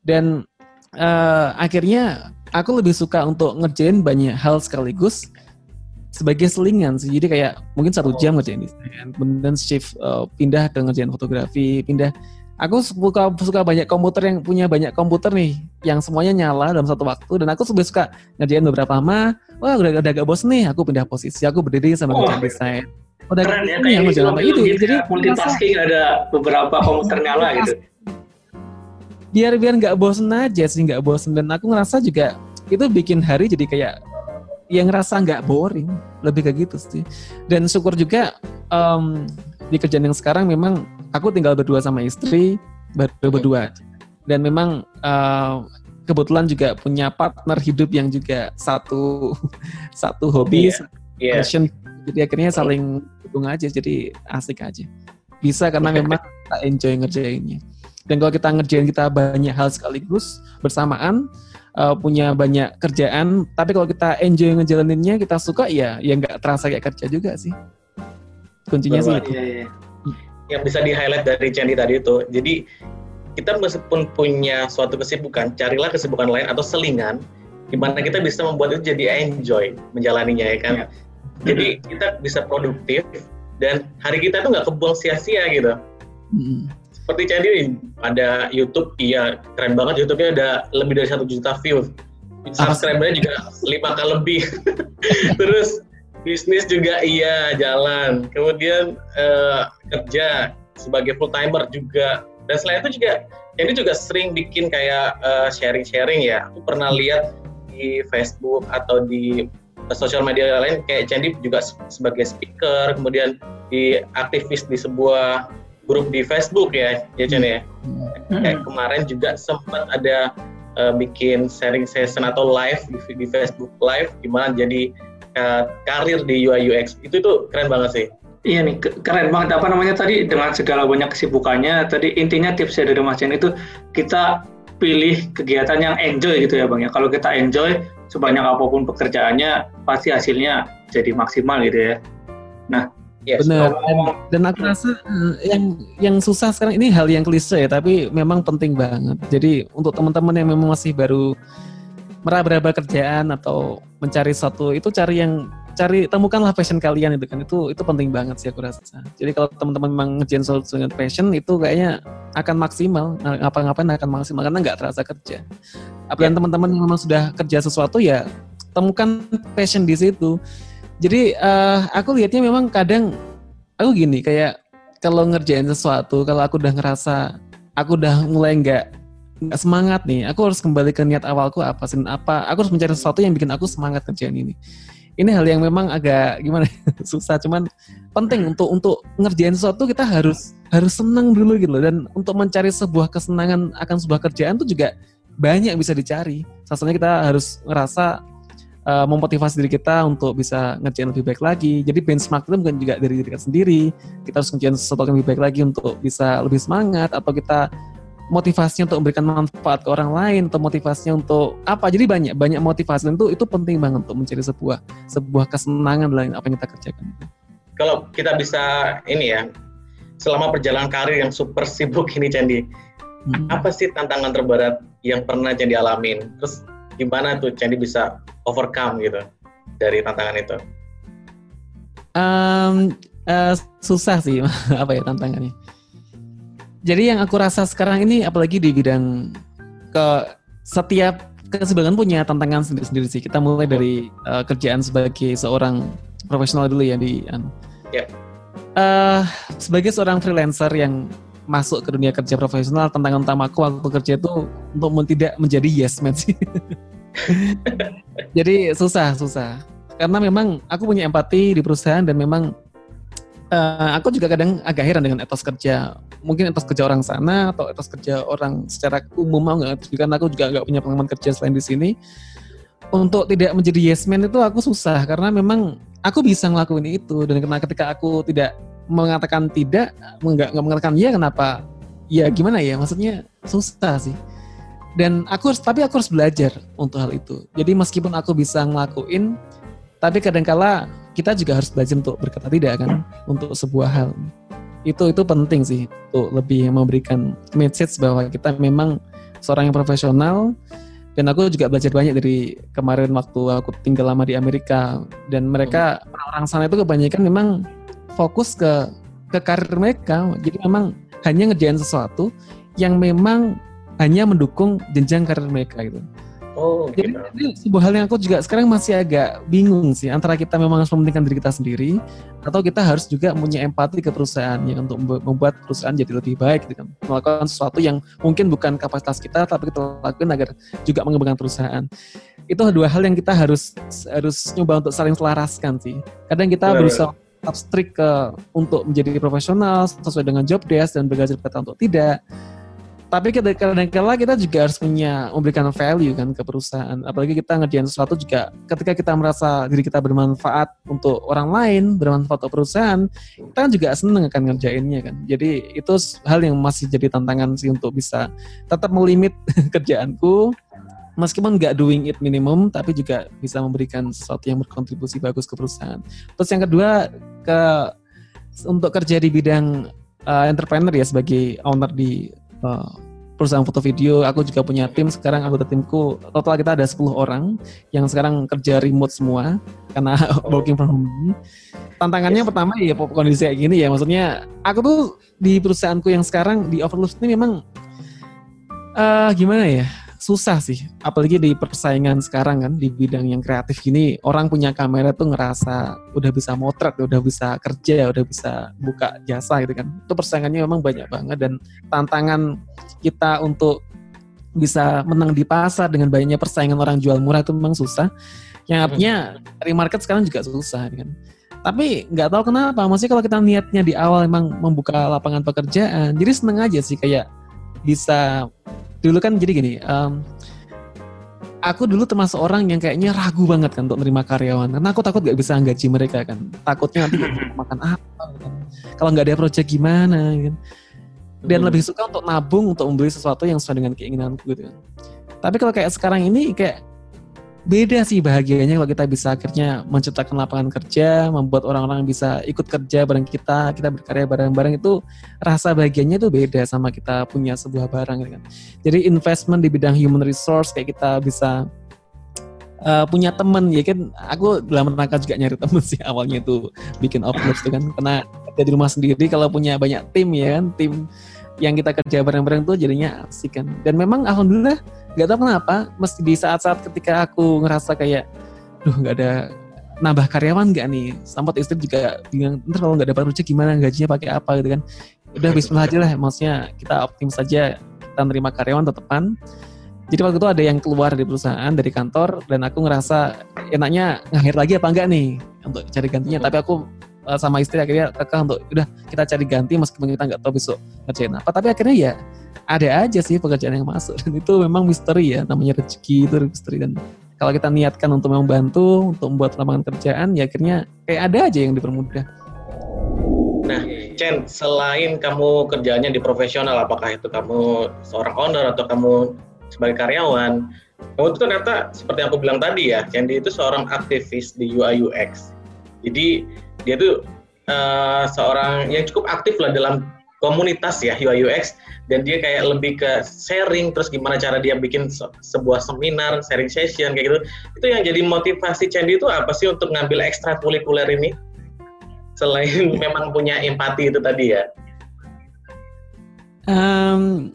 Dan uh, akhirnya aku lebih suka untuk ngerjain banyak hal sekaligus sebagai selingan sih. Jadi kayak mungkin satu jam ngerjain desain, kemudian shift uh, pindah ke ngerjain fotografi, pindah. Aku suka suka banyak komputer yang punya banyak komputer nih, yang semuanya nyala dalam satu waktu. Dan aku lebih suka ngerjain beberapa lama. Wah udah, udah agak bosen nih, aku pindah posisi, aku berdiri sama Oh. ngerjain desain. Udah Keren ya, kayak di jalan film itu. gitu Jadi ya, multitasking ada beberapa komputer nyala gitu. biar biar nggak bosen aja sih nggak bosen dan aku ngerasa juga itu bikin hari jadi kayak yang ngerasa nggak boring lebih kayak gitu sih. Dan syukur juga em, di kerjaan yang sekarang memang aku tinggal berdua sama istri baru berdua. Dan memang eh, kebetulan juga punya partner hidup yang juga satu satu hobi Iya. Iya. passion. Jadi akhirnya saling dukung aja jadi asik aja. Bisa karena memang kita enjoy ngerjainnya. Dan kalau kita ngerjain kita banyak hal sekaligus bersamaan uh, punya banyak kerjaan tapi kalau kita enjoy ngejalaninnya kita suka ya ya nggak terasa kayak kerja juga sih kuncinya sih Betul. itu Iya, iya. yang bisa di highlight dari Candy tadi itu. Jadi kita meskipun punya suatu kesibukan, carilah kesibukan lain atau selingan di mana kita bisa membuat itu jadi enjoy menjalaninya ya kan. Iya. Jadi kita bisa produktif dan hari kita tuh nggak kebuang sia-sia gitu. Mm. Seperti Candy nih, ada YouTube, iya keren banget YouTube-nya ada lebih dari satu juta view. Subscribernya juga lima kali lebih. Terus bisnis juga iya jalan. Kemudian eh, kerja sebagai full timer juga. Dan selain itu juga, Candy juga sering bikin kayak eh, sharing-sharing ya. Aku pernah lihat di Facebook atau di sosial media lain kayak Candy juga se- sebagai speaker, kemudian di aktivis di sebuah grup di Facebook ya, ya Chan ya. Kayak kemarin juga sempat ada uh, bikin sharing session atau live di, di Facebook live gimana jadi uh, karir di UI UX itu tuh keren banget sih. Iya nih, ke- keren banget apa namanya tadi dengan segala banyak kesibukannya. Tadi intinya tipsnya dari Mas Chen itu kita pilih kegiatan yang enjoy gitu ya Bang ya. Kalau kita enjoy sebanyak apa pun pekerjaannya pasti hasilnya jadi maksimal gitu ya. Yes. Bener. Ngomong- dan aku rasa eh, yang yang susah sekarang ini hal yang klise ya tapi memang penting banget. Jadi untuk teman-teman yang memang masih baru meraba-raba kerjaan atau mencari satu itu cari yang cari temukanlah passion kalian itu kan. Itu itu penting banget sih aku rasa. Jadi kalau teman-teman memang ngerjain sesuatu dengan passion itu kayaknya akan maksimal. Nah, ngapa-ngapain akan maksimal karena nggak terasa kerja. Apalagi teman-teman yang memang sudah kerja sesuatu ya temukan passion di situ jadi eh, aku lihatnya memang kadang aku gini kayak kalau ngerjain sesuatu kalau aku udah ngerasa aku udah mulai nggak nggak semangat nih aku harus kembali ke niat awalku apa sih? Apa aku harus mencari sesuatu yang bikin aku semangat kerjaan ini. Ini hal yang memang agak gimana susah cuman penting untuk untuk ngerjain sesuatu kita harus harus senang dulu gitu dan untuk mencari sebuah kesenangan akan sebuah kerjaan tuh juga banyak bisa dicari. Salah kita harus ngerasa uh, memotivasi diri kita untuk bisa ngerjain lebih baik lagi. Jadi benchmark itu bukan juga dari diri kita sendiri. Kita harus ngerjain sesuatu yang lebih baik lagi untuk bisa lebih semangat atau kita motivasinya untuk memberikan manfaat ke orang lain atau motivasinya untuk apa jadi banyak banyak motivasi dan itu itu penting banget untuk mencari sebuah sebuah kesenangan dalam apa yang kita kerjakan kalau kita bisa ini ya selama perjalanan karir yang super sibuk ini Candi hmm. apa sih tantangan terberat yang pernah Candi alamin terus gimana tuh Candi bisa overcome gitu dari tantangan itu um, uh, susah sih apa ya tantangannya jadi yang aku rasa sekarang ini apalagi di bidang ke setiap kesibukan punya tantangan sendiri-sendiri sih. Kita mulai dari uh, kerjaan sebagai seorang profesional dulu ya di uh, yeah. uh, sebagai seorang freelancer yang masuk ke dunia kerja profesional tantangan utamaku waktu kerja itu untuk tidak menjadi yes man sih. Jadi susah susah. Karena memang aku punya empati di perusahaan dan memang uh, aku juga kadang agak heran dengan etos kerja. Mungkin etos kerja orang sana atau etos kerja orang secara umum mau nggak? Karena aku juga nggak punya pengalaman kerja selain di sini. Untuk tidak menjadi yes man itu aku susah karena memang aku bisa ngelakuin itu. Dan karena ketika aku tidak mengatakan tidak nggak mengatakan iya kenapa? Ya gimana ya? Maksudnya susah sih dan aku harus tapi aku harus belajar untuk hal itu. Jadi meskipun aku bisa ngelakuin tapi kadangkala kita juga harus belajar untuk berkata tidak kan untuk sebuah hal. Itu itu penting sih untuk lebih memberikan message bahwa kita memang seorang yang profesional. Dan aku juga belajar banyak dari kemarin waktu aku tinggal lama di Amerika. Dan mereka orang-orang sana itu kebanyakan memang fokus ke ke karir mereka. Jadi memang hanya ngerjain sesuatu yang memang hanya mendukung jenjang karir mereka gitu Oh, Jadi gitu. ini sebuah hal yang aku juga sekarang masih agak bingung sih antara kita memang harus mementingkan diri kita sendiri atau kita harus juga punya empati ke perusahaan ya untuk membuat perusahaan jadi lebih baik gitu kan. Melakukan sesuatu yang mungkin bukan kapasitas kita tapi kita lakukan agar juga mengembangkan perusahaan. Itu dua hal yang kita harus harus nyoba untuk saling selaraskan sih. Kadang kita Benar. berusaha tetap strict ke untuk menjadi profesional sesuai dengan job desk dan belajar kata untuk tidak tapi kadang-kala kita juga harus punya memberikan value kan ke perusahaan. Apalagi kita ngerjain sesuatu juga ketika kita merasa diri kita bermanfaat untuk orang lain bermanfaat untuk perusahaan kita kan juga seneng akan ngerjainnya kan. Jadi itu hal yang masih jadi tantangan sih untuk bisa tetap melimit kerjaanku. Meskipun nggak doing it minimum tapi juga bisa memberikan sesuatu yang berkontribusi bagus ke perusahaan. Terus yang kedua ke untuk kerja di bidang uh, entrepreneur ya sebagai owner di uh, perusahaan foto video. Aku juga punya tim sekarang anggota timku total kita ada 10 orang yang sekarang kerja remote semua karena oh. working from home. Tantangannya yes. pertama ya kondisi kayak gini ya. Maksudnya aku tuh di perusahaanku yang sekarang di Overlook ini memang uh, gimana ya? Susah sih. Apalagi di persaingan sekarang kan di bidang yang kreatif gini orang punya kamera tuh ngerasa udah bisa motret udah bisa kerja udah bisa buka jasa gitu kan. Itu persaingannya memang banyak banget dan tantangan kita untuk bisa menang di pasar dengan banyaknya persaingan orang jual murah itu memang susah. Yang artinya dari market sekarang juga susah kan. Tapi nggak tahu kenapa maksudnya kalau kita niatnya di awal memang membuka lapangan pekerjaan jadi seneng aja sih kayak bisa dulu kan jadi gini um, aku dulu termasuk orang yang kayaknya ragu banget kan untuk menerima karyawan karena aku takut gak bisa gaji mereka kan takutnya nanti makan apa kan. kalau nggak ada proyek gimana kan dan hmm. lebih suka untuk nabung untuk membeli sesuatu yang sesuai dengan keinginanku gitu kan tapi kalau kayak sekarang ini kayak beda sih bahagianya kalau kita bisa akhirnya menciptakan lapangan kerja, membuat orang-orang bisa ikut kerja bareng kita, kita berkarya bareng-bareng itu rasa bahagianya itu beda sama kita punya sebuah barang gitu kan. Jadi investment di bidang human resource kayak kita bisa uh, punya temen ya kan aku dalam rangka juga nyari temen sih awalnya itu bikin upload itu kan karena kerja di rumah sendiri kalau punya banyak tim ya kan tim yang kita kerja bareng-bareng tuh jadinya asik kan. Dan memang alhamdulillah nggak tahu kenapa mesti di saat-saat ketika aku ngerasa kayak duh nggak ada nambah karyawan nggak nih? Sampai istri juga bingung ntar kalau nggak dapat rezeki gimana? Gajinya pakai apa? Gitu kan. Udah bismillah aja lah maksudnya kita optimis saja kita nerima karyawan tetepan Jadi waktu itu ada yang keluar dari perusahaan dari kantor dan aku ngerasa enaknya ngahir lagi apa enggak nih? Untuk cari gantinya. Tapi aku uh, sama istri akhirnya kekeh untuk udah kita cari ganti meskipun kita nggak tahu besok ngerjain apa. Tapi akhirnya ya ada aja sih pekerjaan yang masuk dan itu memang misteri ya namanya rezeki itu misteri dan kalau kita niatkan untuk membantu untuk membuat lapangan kerjaan ya akhirnya kayak ada aja yang dipermudah. Nah, Chen, selain kamu kerjanya di profesional, apakah itu kamu seorang owner atau kamu sebagai karyawan, kamu itu ternyata seperti yang aku bilang tadi ya, Candy itu seorang aktivis di UI UX. Jadi dia tuh uh, seorang yang cukup aktif lah dalam komunitas ya UI UX dan dia kayak lebih ke sharing terus gimana cara dia bikin se sebuah seminar sharing session kayak gitu. Itu yang jadi motivasi Candy itu apa sih untuk ngambil ekstrakurikuler ini? Selain memang punya empati itu tadi ya. Um,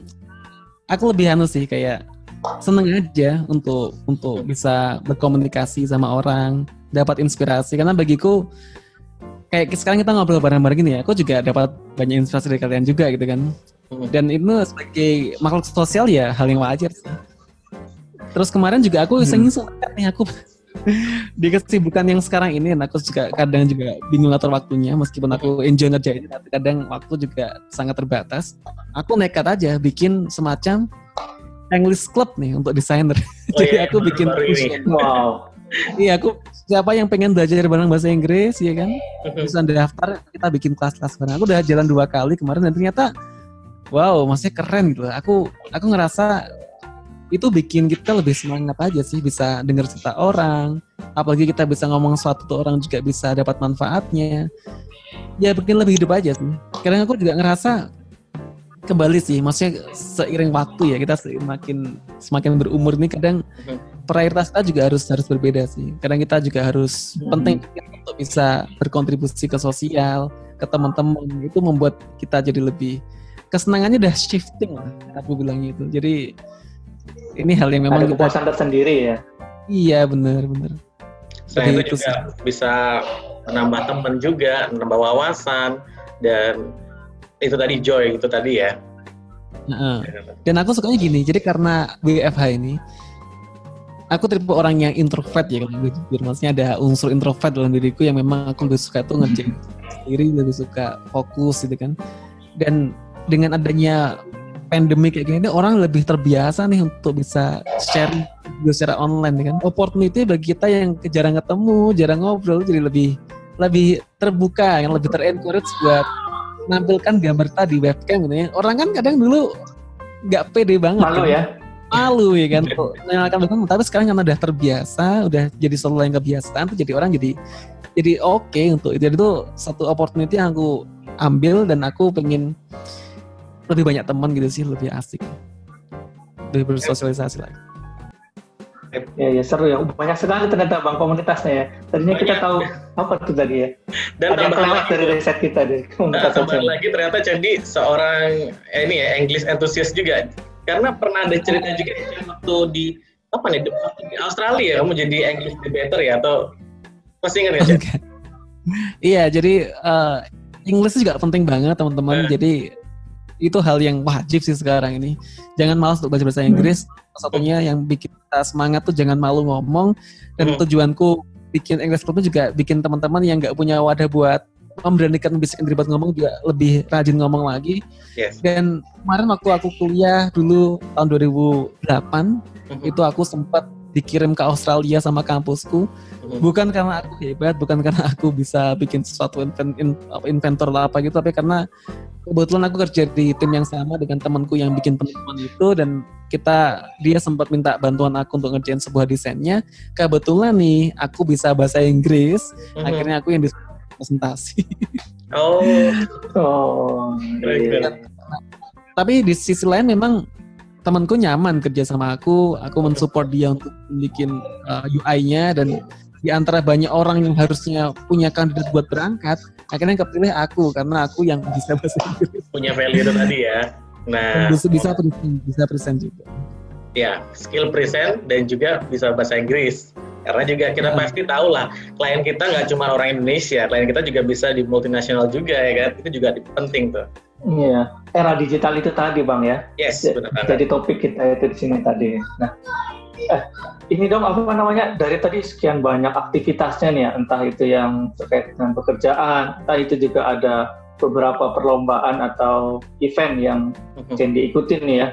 aku lebih anu sih kayak seneng aja untuk untuk bisa berkomunikasi sama orang dapat inspirasi. Karena bagiku kayak sekarang kita ngobrol bareng-bareng gini ya, aku juga dapat banyak inspirasi dari kalian juga gitu kan. Hmm. Dan itu sebagai makhluk sosial ya hal yang wajar sih. Terus kemarin juga aku iseng-iseng hmm. nih aku di kesibukan yang sekarang ini aku juga kadang juga bingung atur waktunya meskipun aku enjoy ngerjain tapi kadang waktu juga sangat terbatas aku nekat aja bikin semacam English Club nih untuk desainer oh, jadi iya, aku bikin wow iya aku siapa yang pengen belajar bareng bahasa Inggris ya kan? Bisa daftar kita bikin kelas-kelas bareng. Aku udah jalan dua kali kemarin dan ternyata wow masih keren gitu. Aku aku ngerasa itu bikin kita lebih semangat aja sih bisa dengar cerita orang. Apalagi kita bisa ngomong suatu orang juga bisa dapat manfaatnya. Ya bikin lebih hidup aja sih. Kadang aku juga ngerasa kembali sih maksudnya seiring waktu ya kita semakin semakin berumur ini kadang prioritas kita juga harus harus berbeda sih. Kadang kita juga harus hmm. penting untuk bisa berkontribusi ke sosial ke teman-teman. Itu membuat kita jadi lebih kesenangannya udah shifting lah aku bilang gitu. Jadi ini hal yang memang ada kepuasan tersendiri ya? Iya benar benar. Selain itu juga sih. bisa menambah teman juga menambah wawasan dan itu tadi joy itu tadi ya. Nah, dan aku sukanya gini, jadi karena WFH ini, aku tipe orang yang introvert ya kalau jujur. Maksudnya ada unsur introvert dalam diriku yang memang aku lebih suka tuh ngerjain sendiri, lebih suka fokus gitu kan. Dan dengan adanya pandemi kayak gini, orang lebih terbiasa nih untuk bisa share secara online kan. Opportunity bagi kita yang jarang ketemu, jarang ngobrol, jadi lebih lebih terbuka, yang lebih terencourage buat nampilkan gambar tadi webcam gitu ya. Orang kan kadang dulu nggak pede banget. Malu kan. ya. Malu ya kan menyalakan. Tapi sekarang karena udah terbiasa, udah jadi selalu yang kebiasaan tuh jadi orang jadi jadi oke okay untuk itu. Jadi itu satu opportunity yang aku ambil dan aku pengen lebih banyak teman gitu sih, lebih asik. Lebih bersosialisasi lagi. Ya, ya seru ya. Banyak sekali ternyata bang komunitasnya ya. Tadinya Banyak. kita tahu apa tuh tadi ya. Dan Ada yang kelewat dari riset kita deh. Nah, tambah lagi ternyata Candi seorang eh, ini ya English enthusiast juga. Karena pernah ada cerita juga waktu di apa nih di Australia kamu jadi English debater ya atau masih ingat ya? Iya, jadi uh, English juga penting banget teman-teman. Uh. Jadi itu hal yang wajib sih sekarang ini. Jangan malas untuk belajar bahasa Inggris. Hmm. Satunya yang bikin kita semangat tuh jangan malu ngomong. Dan hmm. tujuanku bikin English Club juga bikin teman-teman yang nggak punya wadah buat memberanikan bisa sendiri buat ngomong juga lebih rajin ngomong lagi. Yes. Dan kemarin waktu aku kuliah dulu tahun 2008 hmm. itu aku sempat dikirim ke Australia sama kampusku hmm. bukan karena aku hebat bukan karena aku bisa bikin sesuatu invent, inventor lah apa gitu tapi karena kebetulan aku kerja di tim yang sama dengan temanku yang bikin penemuan itu dan kita dia sempat minta bantuan aku untuk ngerjain sebuah desainnya kebetulan nih aku bisa bahasa Inggris hmm. akhirnya aku yang presentasi oh oh iya. tapi di sisi lain memang temanku nyaman kerja sama aku, aku mensupport dia untuk bikin uh, UI-nya dan di antara banyak orang yang harusnya punya kandidat buat berangkat, akhirnya kepilih aku karena aku yang bisa bahasa Inggris. Punya value itu tadi ya. Nah, bisa bisa present, bisa present juga. Ya, skill present dan juga bisa bahasa Inggris. Karena juga kita nah. pasti tahu lah, klien kita nggak cuma orang Indonesia, klien kita juga bisa di multinasional juga ya kan, itu juga penting tuh. Iya, era digital itu tadi bang ya. Yes, benar. Jadi topik kita itu di sini tadi. Nah, eh, ini dong apa namanya dari tadi sekian banyak aktivitasnya nih ya, entah itu yang terkait dengan pekerjaan, entah itu juga ada beberapa perlombaan atau event yang yang diikutin nih ya.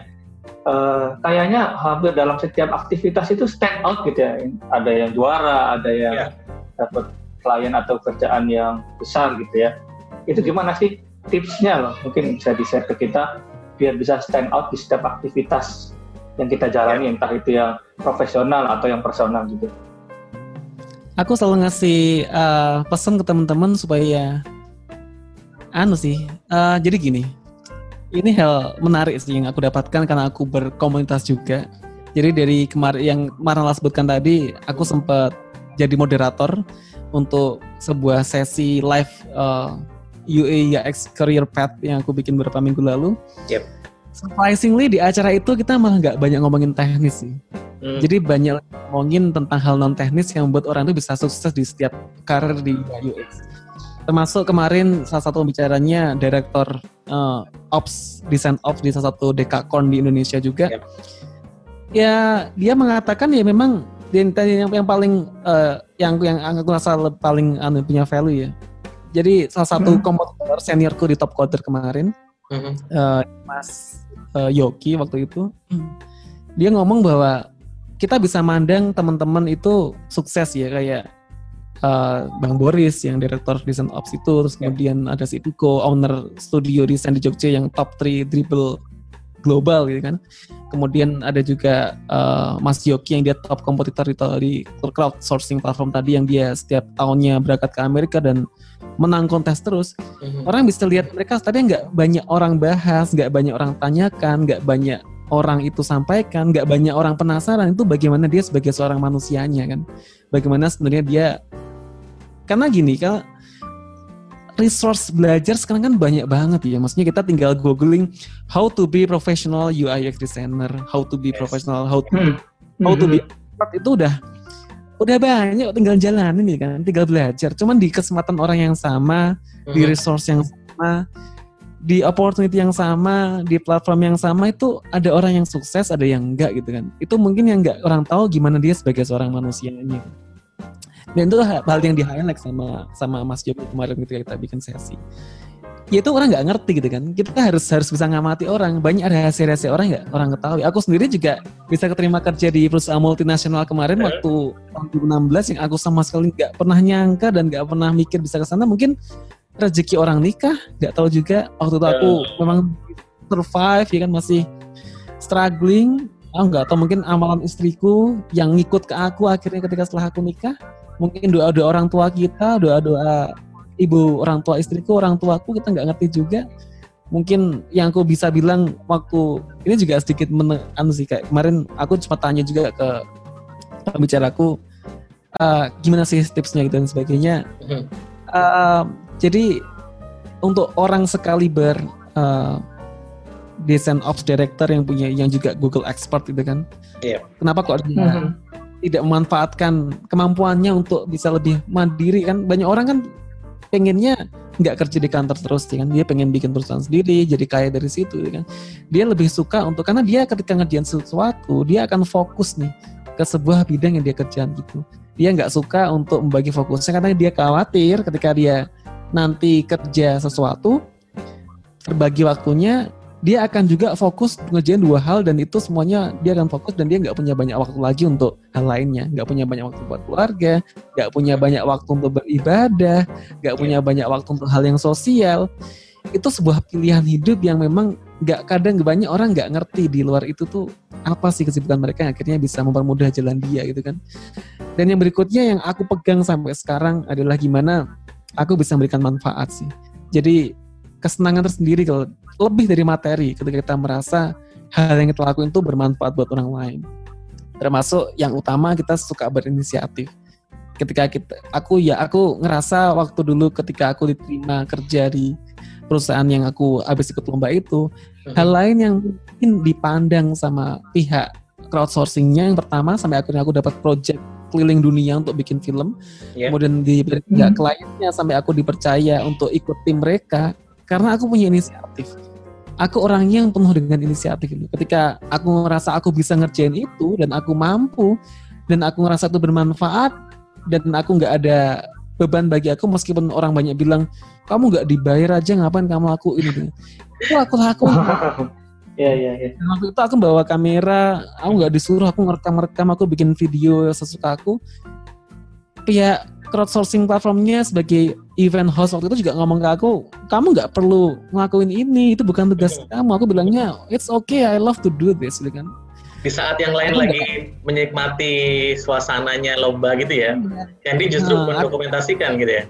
Uh, kayaknya hampir dalam setiap aktivitas itu stand out gitu ya. Ada yang juara, ada yang yeah. dapat klien atau kerjaan yang besar gitu ya. Itu gimana sih tipsnya loh mungkin bisa di share ke kita biar bisa stand out di setiap aktivitas yang kita jalani entah itu yang profesional atau yang personal gitu. Aku selalu ngasih uh, pesan ke teman-teman supaya anu sih. Uh, jadi gini, ini hal menarik sih yang aku dapatkan karena aku berkomunitas juga. Jadi dari kemarin yang Marala sebutkan tadi, aku sempat jadi moderator untuk sebuah sesi live uh, UAX Career Path yang aku bikin beberapa minggu lalu. Yep. Surprisingly di acara itu kita malah nggak banyak ngomongin teknis sih. Hmm. Jadi banyak ngomongin tentang hal non teknis yang membuat orang itu bisa sukses di setiap karir di UX. Termasuk kemarin salah satu pembicaranya direktur uh, Ops Design Ops di salah satu Dekakon di Indonesia juga. Yep. Ya dia mengatakan ya memang yang yang, yang paling uh, yang yang aku rasa paling anu punya value ya jadi salah satu hmm. kompetitor seniorku di top coder kemarin, hmm. uh, Mas uh, Yoki waktu itu, hmm. dia ngomong bahwa kita bisa mandang teman-teman itu sukses ya kayak uh, Bang Boris yang direktur desain ops itu, terus yeah. kemudian ada si Tiko, owner studio desain di Jogja yang top 3 dribble global gitu kan. Kemudian ada juga uh, Mas Yoki yang dia top kompetitor itu di crowdsourcing platform tadi yang dia setiap tahunnya berangkat ke Amerika dan menang kontes terus, mm-hmm. orang bisa lihat mereka tapi nggak banyak orang bahas, nggak banyak orang tanyakan, nggak banyak orang itu sampaikan, nggak banyak orang penasaran itu bagaimana dia sebagai seorang manusianya kan, bagaimana sebenarnya dia karena gini kalau resource belajar sekarang kan banyak banget ya. Maksudnya kita tinggal googling how to be professional UI UX designer, how to be yes. professional, how to, hmm. how to be hmm. itu udah udah banyak tinggal jalanin nih kan tinggal belajar cuman di kesempatan orang yang sama hmm. di resource yang sama di opportunity yang sama di platform yang sama itu ada orang yang sukses ada yang enggak gitu kan itu mungkin yang enggak orang tahu gimana dia sebagai seorang manusianya dan itu hal yang di highlight sama sama Mas Joko kemarin ketika kita bikin sesi. Ya itu orang nggak ngerti gitu kan. Kita harus harus bisa ngamati orang. Banyak rahasia-rahasia orang nggak orang ketahui. Aku sendiri juga bisa keterima kerja di perusahaan multinasional kemarin yeah. waktu tahun 2016 yang aku sama sekali nggak pernah nyangka dan nggak pernah mikir bisa ke sana. Mungkin rezeki orang nikah nggak tahu juga. Waktu itu aku yeah. memang survive ya kan masih struggling. Aku nggak tahu mungkin amalan istriku yang ngikut ke aku akhirnya ketika setelah aku nikah mungkin doa-doa orang tua kita doa-doa ibu orang tua istriku orang tuaku kita nggak ngerti juga. Mungkin yang aku bisa bilang waktu ini juga sedikit menekan sih kayak kemarin aku cuma tanya juga ke pembicaraku uh, gimana sih tipsnya? gitu dan sebagainya. Uh, jadi untuk orang sekali ber uh, design ops director yang punya yang juga Google expert gitu kan. Yeah. kenapa kok dia mm-hmm. Tidak memanfaatkan kemampuannya untuk bisa lebih mandiri kan. Banyak orang kan pengennya nggak kerja di kantor terus kan? Dia pengen bikin perusahaan sendiri jadi kaya dari situ kan? Dia lebih suka untuk karena dia ketika ngerjain sesuatu dia akan fokus nih ke sebuah bidang yang dia kerjain gitu. Dia nggak suka untuk membagi fokusnya karena dia khawatir ketika dia nanti kerja sesuatu terbagi waktunya dia akan juga fokus ngerjain dua hal dan itu semuanya dia akan fokus dan dia nggak punya banyak waktu lagi untuk hal lainnya. Nggak punya banyak waktu buat keluarga nggak punya banyak waktu untuk beribadah nggak punya banyak waktu untuk hal yang sosial. Itu sebuah pilihan hidup yang memang nggak kadang banyak orang nggak ngerti di luar itu tuh apa sih kesibukan mereka yang akhirnya bisa mempermudah jalan dia gitu kan. Dan yang berikutnya yang aku pegang sampai sekarang adalah gimana aku bisa memberikan manfaat sih. Jadi kesenangan tersendiri kalau lebih dari materi ketika kita merasa hal yang kita lakuin itu bermanfaat buat orang lain. Termasuk yang utama kita suka berinisiatif. Ketika kita, aku ya aku ngerasa waktu dulu ketika aku diterima kerja di perusahaan yang aku habis ikut lomba itu, hmm. hal lain yang mungkin dipandang sama pihak crowdsourcingnya yang pertama sampai akhirnya aku dapat project keliling dunia untuk bikin film, yeah. kemudian di hmm. kliennya sampai aku dipercaya untuk ikut tim mereka karena aku punya inisiatif. Aku orangnya yang penuh dengan inisiatif itu. Ketika aku ngerasa aku bisa ngerjain itu dan aku mampu dan aku ngerasa itu bermanfaat dan aku nggak ada beban bagi aku meskipun orang banyak bilang kamu nggak dibayar aja ngapain kamu aku ini itu aku lakuin Iya iya iya. Dan waktu itu aku bawa kamera, aku nggak disuruh, aku ngerekam-rekam, aku bikin video sesuka aku. Pihak crowdsourcing platformnya sebagai event host waktu itu juga ngomong ke aku, kamu nggak perlu ngelakuin ini, itu bukan tugas kamu. Aku bilangnya, it's okay, I love to do this, gitu kan. Di saat yang lain Aku lagi menikmati suasananya lomba gitu ya, Candy justru Nah, aku- mendokumentasikan gitu ya.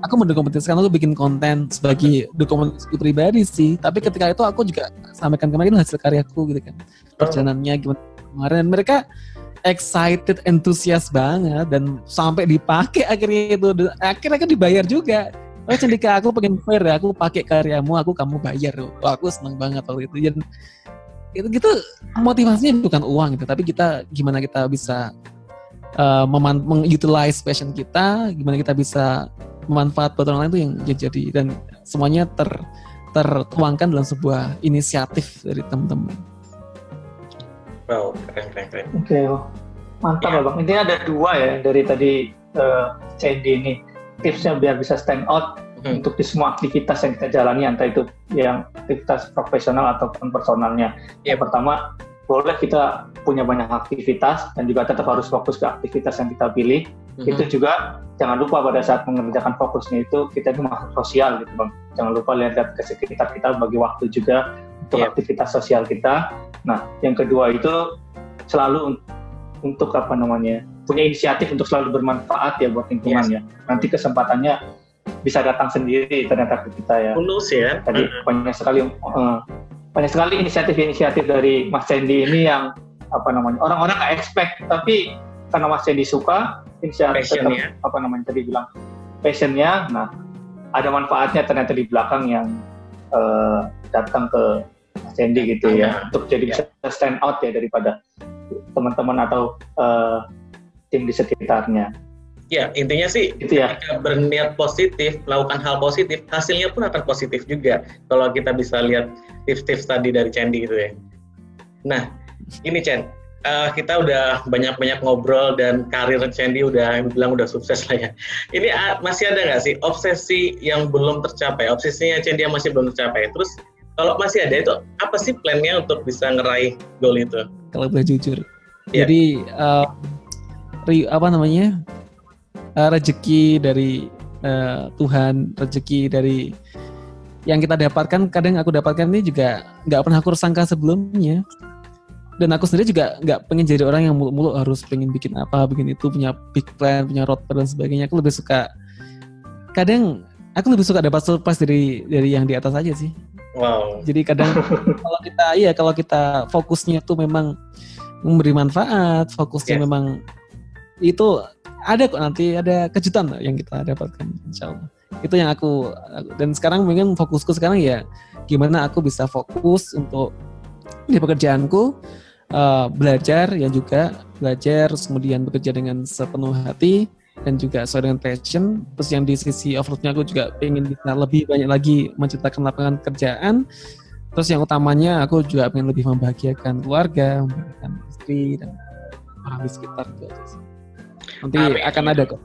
Aku mendokumentasikan, aku bikin konten sebagai dokumentasi pribadi sih. Tapi ketika itu aku juga sampaikan kemarin hasil karyaku gitu kan. Perjalanannya gimana kemarin. Mereka excited, antusias banget dan sampai dipakai akhirnya itu akhirnya kan dibayar juga. Oh Cendika aku pengen fair ya, aku pakai karyamu, aku kamu bayar. Wah, aku seneng banget waktu itu. Dan itu gitu motivasinya bukan uang gitu, tapi kita gimana kita bisa uh, mengutilize passion kita, gimana kita bisa memanfaat buat orang lain itu yang jadi dan semuanya ter tertuangkan dalam sebuah inisiatif dari teman-teman. Wow, keren keren keren. Oke, oh. mantap ya bang. Intinya ada dua ya dari tadi uh, Sandy ini tipsnya biar bisa stand out Hmm. untuk di semua aktivitas yang kita jalani, entah itu yang aktivitas profesional ataupun personalnya. Yep. Yang pertama, boleh kita punya banyak aktivitas dan juga tetap harus fokus ke aktivitas yang kita pilih. Mhm. Itu juga jangan lupa pada saat mengerjakan fokusnya itu kita itu masuk sosial gitu bang. Jangan lupa lihat ke sekitar kita bagi waktu juga untuk Yep. aktivitas sosial kita. Nah, yang kedua itu selalu un- untuk apa namanya punya inisiatif untuk selalu bermanfaat ya buat lingkungan ya. Nanti kesempatannya bisa datang sendiri ternyata ke kita ya. Tulus ya. Tadi banyak sekali eh, banyak sekali inisiatif-inisiatif dari Mas Sandy ini yang apa namanya orang-orang nggak expect tapi karena Mas Sandy suka inisiatif tetap, Passionnya. apa namanya tadi bilang passionnya nah ada manfaatnya ternyata di belakang yang eh, datang ke Mas gitu ya Nah, untuk jadi bisa stand out ya daripada teman-teman atau eh, tim di sekitarnya Ya, intinya sih itu ya ketika berniat positif, melakukan hal positif, hasilnya pun akan positif juga. Kalau kita bisa lihat tips-tips tadi dari Candy gitu ya. Nah, ini Chen, eh, kita udah banyak-banyak ngobrol dan karir Candy udah bilang udah sukses lah ya. Ini ah, masih ada nggak sih obsesi yang belum tercapai? Obsesinya Candy yang masih belum tercapai. Terus kalau masih ada itu apa sih plannya untuk bisa ngeraih goal itu? Kalau boleh jujur. Iya. Jadi eh, ri- apa namanya eh, rezeki dari eh, Tuhan, rezeki dari yang kita dapatkan kadang aku dapatkan ini juga nggak pernah aku sangka sebelumnya dan aku sendiri juga nggak pengen jadi orang yang mulu-mulu harus pengen bikin apa bikin itu punya big plan punya road plan dan sebagainya aku lebih suka kadang aku lebih suka dapat surprise dari dari yang di atas aja sih Wow. jadi kadang kalau kita iya kalau kita fokusnya tuh memang memberi manfaat, fokusnya Yes. memang itu ada kok nanti ada kejutan yang kita dapatkan insya Allah. Itu yang aku dan sekarang mungkin fokusku sekarang ya gimana aku bisa fokus untuk di pekerjaanku eh, belajar ya juga belajar terus kemudian bekerja dengan sepenuh hati dan juga sesuai dengan passion. Terus yang di sisi offroadnya aku juga pengen bisa lebih banyak lagi menciptakan lapangan kerjaan. Terus yang utamanya aku juga pengen lebih membahagiakan keluarga, membahagiakan istri dan orang di sekitar itu aja sih. Nanti Amin. akan ada kok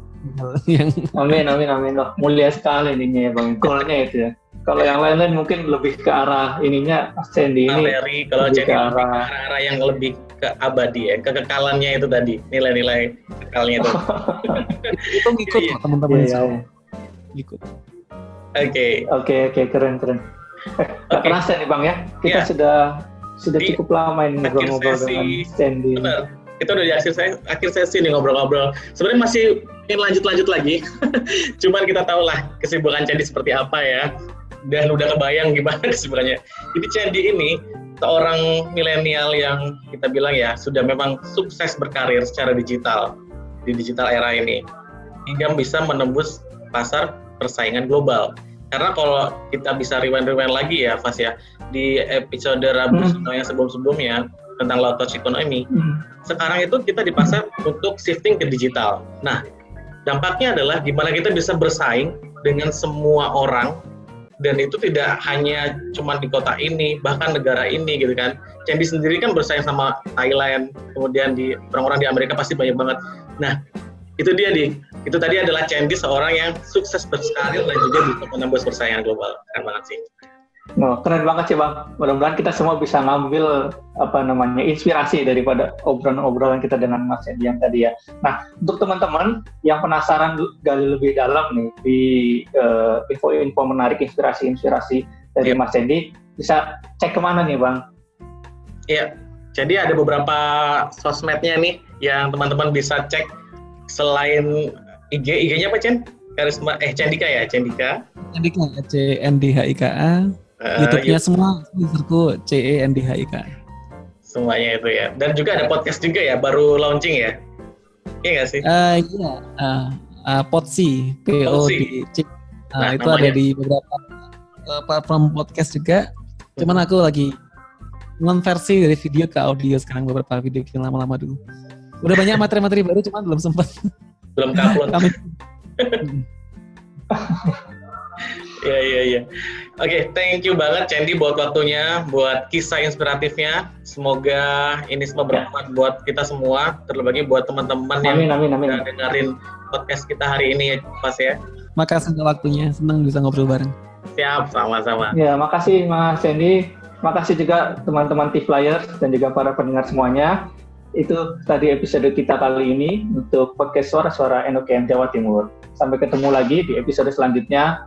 yang Amin, amin, amin. Wah, mulia sekali ininya ya Bang. Goalnya itu ya. Kalau yang lain-lain mungkin lebih ke arah ininya Sandy ini. Valeri, kalau lebih Candy ke arah- arah yang lebih ke abadi ya, kekekalannya itu tadi, nilai-nilai kekalnya itu. itu ngikut Iya, kok teman-teman Iya, iya. Allah. Ngikut. Oke, Oke, oke, keren, keren. Eh, Gak Oke. kerasa nih Bang ya. Kita Iya. sudah sudah Di cukup lama ini ngobrol-ngobrol sesi- dengan Sandy. benar. Kita udah di akhir sesi, akhir sesi nih ngobrol-ngobrol. Sebenarnya masih ingin lanjut-lanjut lagi. Cuman kita tahu lah kesibukan Candy seperti apa ya. Dan udah kebayang gimana kesibukannya. Jadi Candy ini seorang milenial yang kita bilang ya sudah memang sukses berkarir secara digital di digital era ini hingga bisa menembus pasar persaingan global. Karena kalau kita bisa rewind-rewind lagi ya, Fas ya, di episode Rabu Hmm. yang sebelum-sebelumnya tentang low touch economy, Hmm. sekarang itu kita di pasar untuk shifting ke digital. Nah, dampaknya adalah gimana kita bisa bersaing dengan semua orang dan itu tidak hanya cuma di kota ini bahkan negara ini gitu kan. Cendi sendiri kan bersaing sama Thailand kemudian di orang-orang di Amerika pasti banyak banget. Nah itu dia di itu tadi adalah Cendi seorang yang sukses berkarir dan juga bisa menembus persaingan global. Keren banget sih Oh, keren banget sih bang. Mudah-mudahan kita semua bisa ngambil apa namanya inspirasi daripada obrolan-obrolan kita dengan Mas Endi yang tadi ya. Nah, untuk teman-teman yang penasaran gali lebih dalam nih di uh, info-info menarik, inspirasi-inspirasi dari yep. Mas Endi, bisa cek ke mana nih bang? Iya, jadi ada beberapa sosmednya nih yang teman-teman bisa cek selain IG, IG-nya apa Chen? Karisma, eh Cendika ya, Cendika. Cendika, C N D H I K A Uh, YouTube-nya semua userku C E N D H I K. Semuanya itu ya. Dan juga ada podcast juga ya, baru launching ya. Iya nggak sih? Uh, iya, uh, uh, Potsi, P O D C. Uh, nah, itu namanya. ada di beberapa uh, platform podcast juga. Cuman aku lagi konversi dari video ke audio sekarang beberapa video yang lama-lama dulu. Udah banyak materi-materi baru, cuman belum sempat. Belum upload. Iya iya iya. Oke, thank you banget Candy buat waktunya, buat kisah inspiratifnya. Semoga ini semua bermanfaat buat kita semua, terlebih buat teman-teman yang amin, amin. dengerin podcast kita hari ini ya, Pas ya. Makasih untuk waktunya, senang bisa ngobrol bareng. Siap, sama-sama. Ya, makasih Mas Candy. Makasih juga teman-teman T-Flyers dan juga para pendengar semuanya. Itu tadi episode kita kali ini untuk podcast suara-suara NOKM Jawa Timur. Sampai ketemu lagi di episode selanjutnya.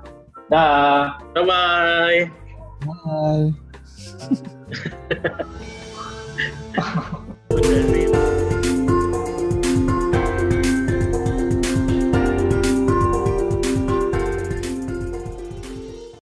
Dah. Bye-bye. Bye. -bye. Bye.